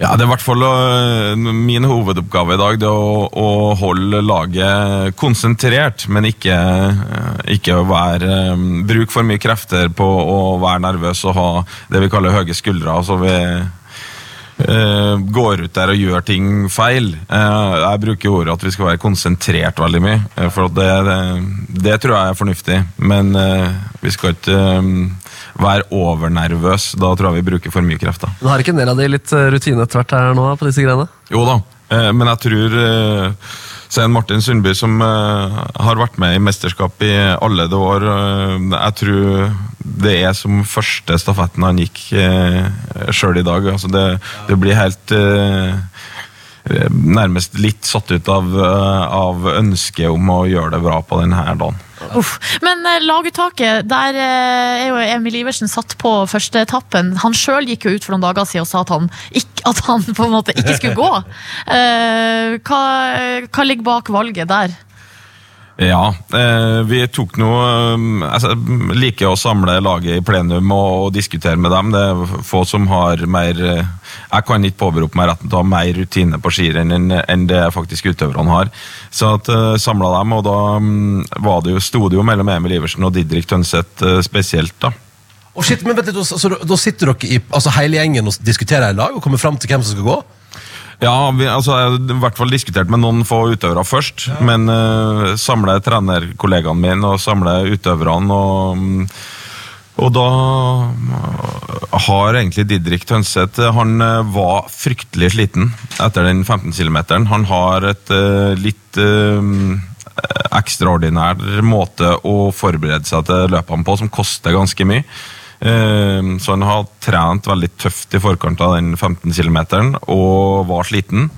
Ja, det er i hvert fall øh, min hovedoppgave i dag, det er å, å holde laget konsentrert, men ikke, øh, ikke være øh, Bruk for mye krefter på å være nervøs og ha det vi kaller høye skuldre. Altså vi går ut der og gjør ting feil. Eh, jeg bruker ordet at vi skal være konsentrert veldig mye, eh, for det, det, det tror jeg er fornuftig. Men vi skal ikke være overnervøs. Da tror jeg vi bruker for mye krefter. Men Har ikke en del av de litt eh, rutine etter hvert her nå på disse greiene? Jo da, eh, men jeg tror eh, Svein Martin Sundby, som har vært med i mesterskap i alle de år, jeg tror det er som første stafetten han gikk eh, sjøl i dag. Altså det, det blir helt Nærmest litt satt ut av, eh, av ønsket om å gjøre det bra på denne dagen. Uff. Men eh, laguttaket, der eh, er jo Emil Iversen satt på første etappen. Han sjøl gikk jo ut for noen dager siden og sa at han, ikk- at han på en måte ikke skulle gå. <laughs> Eh, hva, hva ligger bak valget der? Ja, eh, vi tok noe eh, altså, Liker å samle laget i plenum og, og diskutere med dem. Det er få som har mer eh, Jeg kan ikke påberope meg retten til å ha mer rutine på skirenn enn enn det faktisk utøverne har. Så at samla dem, og da mm, var det jo, sto det jo mellom Emil Iversen og Didrik Tønseth spesielt, da. Og shit, men vent litt, altså, Da sitter dere i, altså hele gjengen og diskuterer i lag og kommer fram til hvem som skal gå? Ja, vi, altså, jeg har i hvert fall diskutert med noen få utøvere først. Men uh, samle trenerkollegaene mine og samle utøverne. Og, og da uh, har egentlig Didrik Tønseth Han uh, var fryktelig sliten etter den 15 km. Han har et uh, litt uh, ekstraordinær måte å forberede seg til løpene på, som koster ganske mye. Eh, Så han har trent veldig tøft i forkant av den 15 km og var sliten.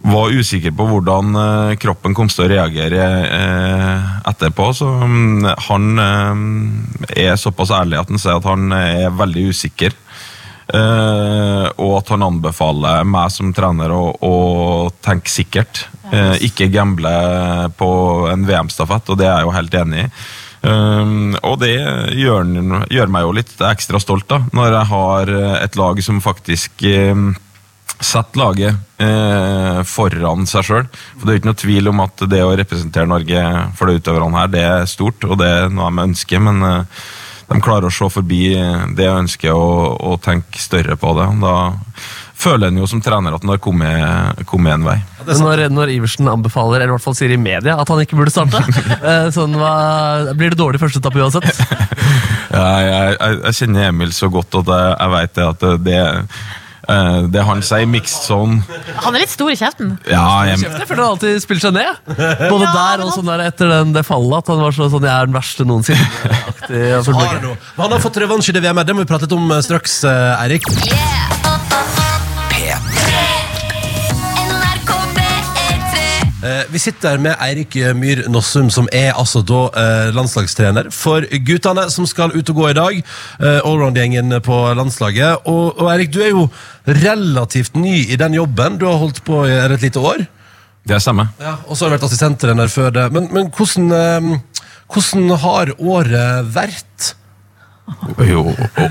Var usikker på hvordan eh, kroppen kom til å reagere eh, etterpå. Så mm, han eh, er såpass ærlig at han sier at han er veldig usikker. Og at han anbefaler meg som trener å, å tenke sikkert. Ikke gamble på en VM-stafett, og det er jeg jo helt enig i. Um, og det gjør, gjør meg jo litt ekstra stolt, da, når jeg har et lag som faktisk um, sette laget eh, foran seg sjøl. For det er ikke noe tvil om at det å representere Norge for de utøverne her, det er stort, og det er noe de ønsker, men eh, de klarer å se forbi det ønsket og, og tenke større på det. Da føler en jo som trener at en har kommet, kommet en vei. Når, når Iversen anbefaler, eller i hvert fall sier i media, at han ikke burde starte, <laughs> eh, sånn, hva, blir det dårlig første etappe uansett? <laughs> Ja, jeg, jeg, jeg kjenner Emil så godt at jeg, jeg vet det at det, eh, det han sier, mixed zone Han er litt stor i kjeften. Ja, jeg, Jeg føler han alltid spiller seg ned. <laughs> Både der og sånn der etter den, det fallet. At han var så, sånn 'jeg er den verste noensinne'. aktig, han, han har fått revansj i det VM-et. Det må vi prate litt om eh, straks, Eirik. Eirik. Eh, Vi sitter med Eirik Myhr Nossum, som er altså da eh, landslagstrener for guttene som skal ut og gå i dag. Eh, Allround-gjengen på landslaget. Og, og Eirik, du er jo relativt ny i den jobben. Du har holdt på i et lite år. det stemmer. Ja, og så har du vært assistenttrener før det. Men, men hvordan, eh, hvordan har året vært? Jo,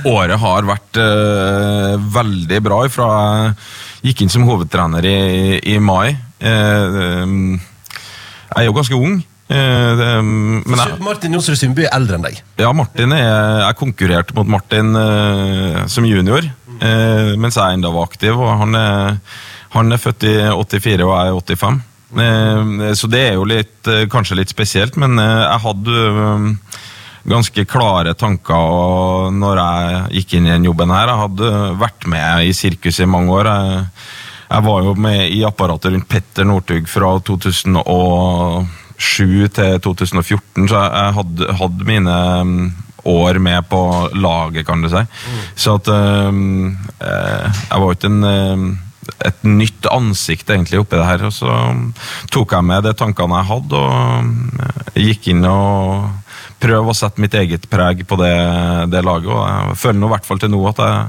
året har vært eh, veldig bra fra jeg gikk inn som hovedtrener i, i mai. Eh, eh, jeg er jo ganske ung. eh, jeg, Martin Jonsrud Sundby er eldre enn deg. ja, Martin er, jeg konkurrerte mot Martin eh, som junior, eh, mens jeg enda var aktiv. og han er, han er født i 84 og jeg er 85. Eh, så det er jo litt, kanskje litt spesielt, men jeg hadde eh, ganske klare tanker og når jeg gikk inn i den jobben her. Jeg hadde vært med i sirkus i mange år. Jeg, jeg var jo med i apparatet rundt Petter Northug fra 2007 til 2014, så jeg hadde, hadde mine mm, år med på laget, kan du si. Så at um, Jeg var jo ikke en eh, et nytt ansikt egentlig oppi det her. Og så tok jeg med de tankene jeg hadde, og gikk inn og prøvde å sette mitt eget preg på det, det laget. Og jeg føler nå i hvert fall til nå at jeg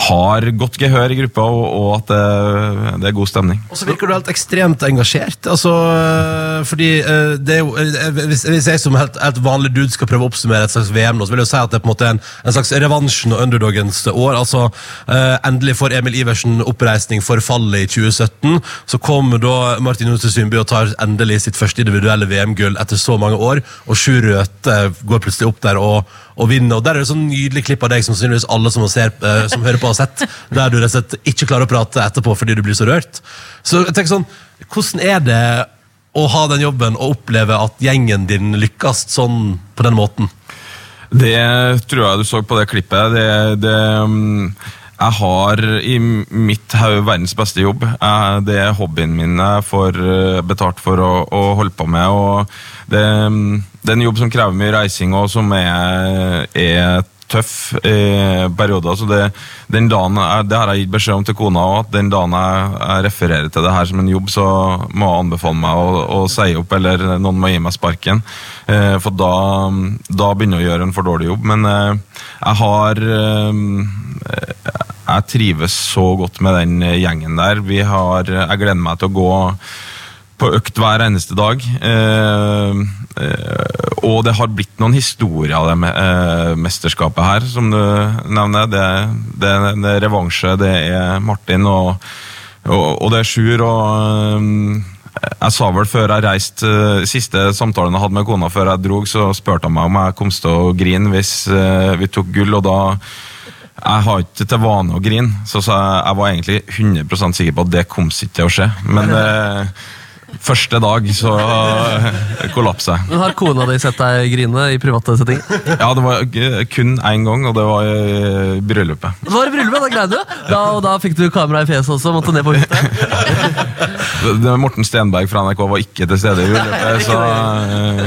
har godt gehør i gruppa, og, og at det, det er god stemning. Og så virker du helt ekstremt engasjert. Altså, øh, fordi øh, det er jo øh, hvis, hvis jeg som helt, helt vanlig dude skal prøve å oppsummere et slags VM nå, så vil jeg jo si at det er på en måte en, en slags revansjen og underdogens år. Altså, endelig får Emil Iversen oppreisning for fallet i 2017. Så kommer da Martin Johnsen Sundby og tar endelig sitt første individuelle VM-gull etter så mange år, og Sjur Røthe går plutselig opp der og, og vinner. Og der er det sånn nydelig klipp av deg som sannsynligvis alle som, ser, uh, som hører på har sett, der du rett og slett ikke klarer å prate etterpå fordi du blir så rørt. Så jeg tenker sånn, hvordan er det å ha den jobben og oppleve at gjengen din lykkes sånn på den måten? Det tror jeg du så på det klippet. Det, det, mm, jeg har i mitt hode verdens beste jobb. Jeg, det er hobbyen min jeg får eh, betalt for å, å holde på med. og det, det er en jobb som krever mye reising, og som er, er tøff i perioder. så det, den dagen, jeg- Det har jeg gitt beskjed om til kona òg, at den dagen jeg, jeg refererer til det her som en jobb, så må hun anbefale meg å, å si opp, eller noen må gi meg sparken. Eh, for da, da begynner jeg å gjøre en for dårlig jobb. Men eh, jeg har eh, Jeg trives så godt med den gjengen der. Vi har, jeg gleder meg til å gå på økt hver eneste dag. Eh, eh, og det har blitt noen historier av det eh, mesterskapet her, som du nevner. Det, det, det er revansje, det er Martin og, og, og det er Sjur. og eh, jeg sa vel før jeg reiste, eh, siste samtalen jeg hadde med kona før jeg drog, så spurte han meg om jeg kom til å grine hvis eh, vi tok gull, og da jeg har ikke til vane å grine, så jeg var egentlig 100% sikker på at det kom ikke til å skje. Men eh, første dag så eh, kollapsa jeg. Men Har kona di sett deg grine i private settinger? Ja, det var kun én gang, og det var i bryllupet. Det var i bryllupet, da greide du! Da, og da fikk du kamera i fjeset også, måtte ned på hytta. Morten Stenberg fra NRK var ikke til stede i bryllupet, så eh,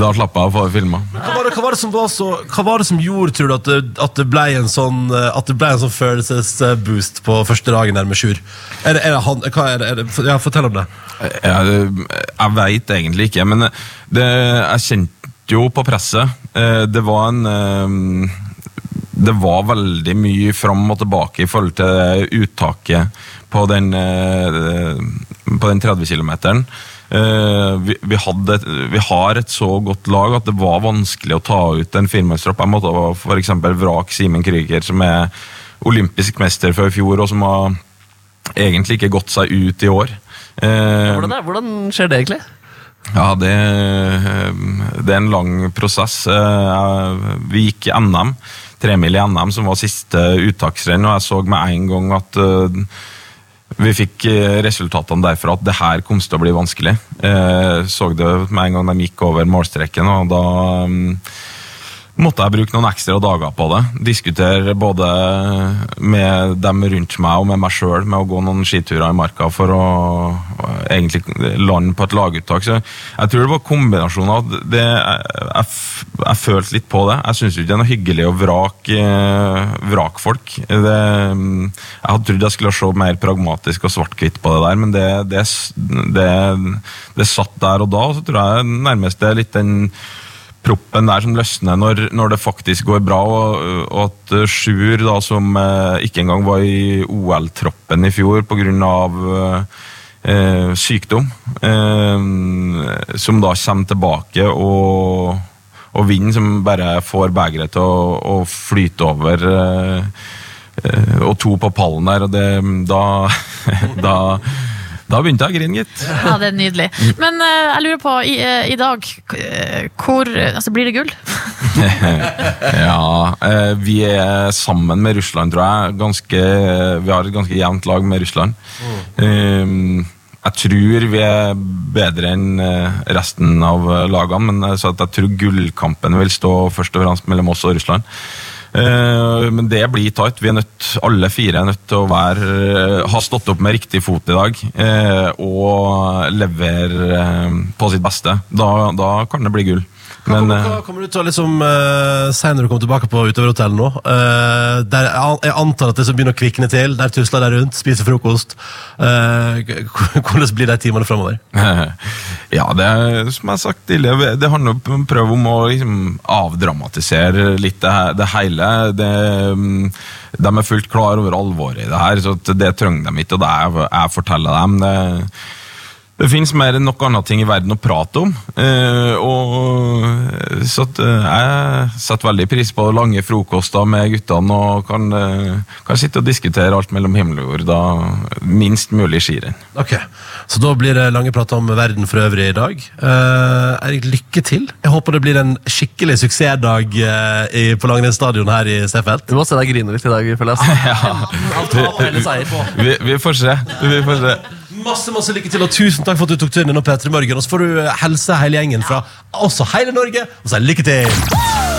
da slapp jeg å få det filma. Hva var det, hva var det som var så Hva var det som gjorde, tror du, at det, at det ble en sånn eh, At det ble en sånn følelsesboost på første dagen der med Sjur? Er det, er det han hva er det, er det, Ja, fortell om det. Jeg, jeg veit egentlig ikke, men det, jeg kjente jo på presset. Eh, Det var en eh, Det var veldig mye fram og tilbake i forhold til uttaket på den, eh, på den 30 km. Vi, hadde vi har et så godt lag at det var vanskelig å ta ut en firmannstropp. Jeg måtte f.eks. vrake Simen Krüger, som er olympisk mester fra i fjor, og som har egentlig ikke gått seg ut i år. Eh, Hvordan, er, hvordan skjer det egentlig? ja, det, det er en lang prosess. Eh, Vi gikk i NM, tremil i NM, som var siste uttaksrenn, og jeg så med en gang at eh, vi fikk eh, resultatene derfra at det her kom til å bli vanskelig. Jeg Så det med en gang de gikk over målstreken, og da mm, måtte jeg bruke noen ekstra dager på det. Diskutere både med dem rundt meg og med meg sjøl med å gå noen skiturer i marka for å egentlig lande på et laguttak. Så jeg tror det var kombinasjonen av det Jeg, jeg, jeg følte litt på det. Jeg syns ikke det er noe hyggelig å vrake vrak folk. Det, jeg hadde trodd jeg skulle se mer pragmatisk og svart-hvitt på det der, men det, det, det satt der og da. Og så tror jeg nærmest det er litt den proppen der som løsner når, når det faktisk går bra, og, og at eh, Sjur, da, som eh, ikke engang var i OL-troppen i fjor pga. Eh, sykdom, eh, som da kommer tilbake og, og vinner, som bare får begeret til å, å flyte over. Eh, eh, og to på pallen der, og det, da, <laughs> da, da begynte jeg å grine, gitt. Ja, det er nydelig. Men uh, jeg lurer på, i, uh, i dag, eh, hvor Altså, blir det gull? <laughs> ja, uh, vi er sammen med Russland, tror jeg. Ganske, vi har et ganske jevnt lag med Russland. Um, jeg tror vi er bedre enn resten av lagene, men så at jeg tror gullkampen vil stå først og fremst mellom oss og Russland. Eh, men det blir tight. Vi er nødt, alle fire er nødt til å være, eh, ha stått opp med riktig fot i dag eh, og levere på sitt beste. Da, da kan det bli gull. Hva Men, kommer, eh, hva kommer du til å liksom, uh, si når du kommer tilbake på utøverhotellet nå? Uh, der, jeg antar at det som begynner å kvikne til, der tusler de rundt, spiser frokost. Uh, <laughs> hvordan blir de timene framover? <laughs> Ja, det er som jeg har sagt tidligere, det handler om å prøve om å liksom, avdramatisere litt det, det hele. Det, mm, de er fullt klar over alvoret i det her, så det trenger de ikke, og det jeg, jeg forteller dem. Det, det finnes mer enn noe annet ting i verden å prate om. Eh, og, så eh, jeg setter veldig pris på lange frokoster med guttene og kan, eh, kan sitte og diskutere alt mellom himmel og jord. Da, minst mulig skirenn. Ok, Så da blir det lange prater om verden for øvrig i dag. Eh, Erik, lykke til. Jeg håper det blir en skikkelig suksessdag eh, i, på langrennsstadion her i Seefeld. Du må se deg grine litt i dag, føler jeg. <laughs> Vi, vi får se. Vi får se. Masse masse lykke til, og tusen takk for at du tok turen innom P3 Morgen. Og så får du helse hele gjengen fra også hele Norge, og så lykke til!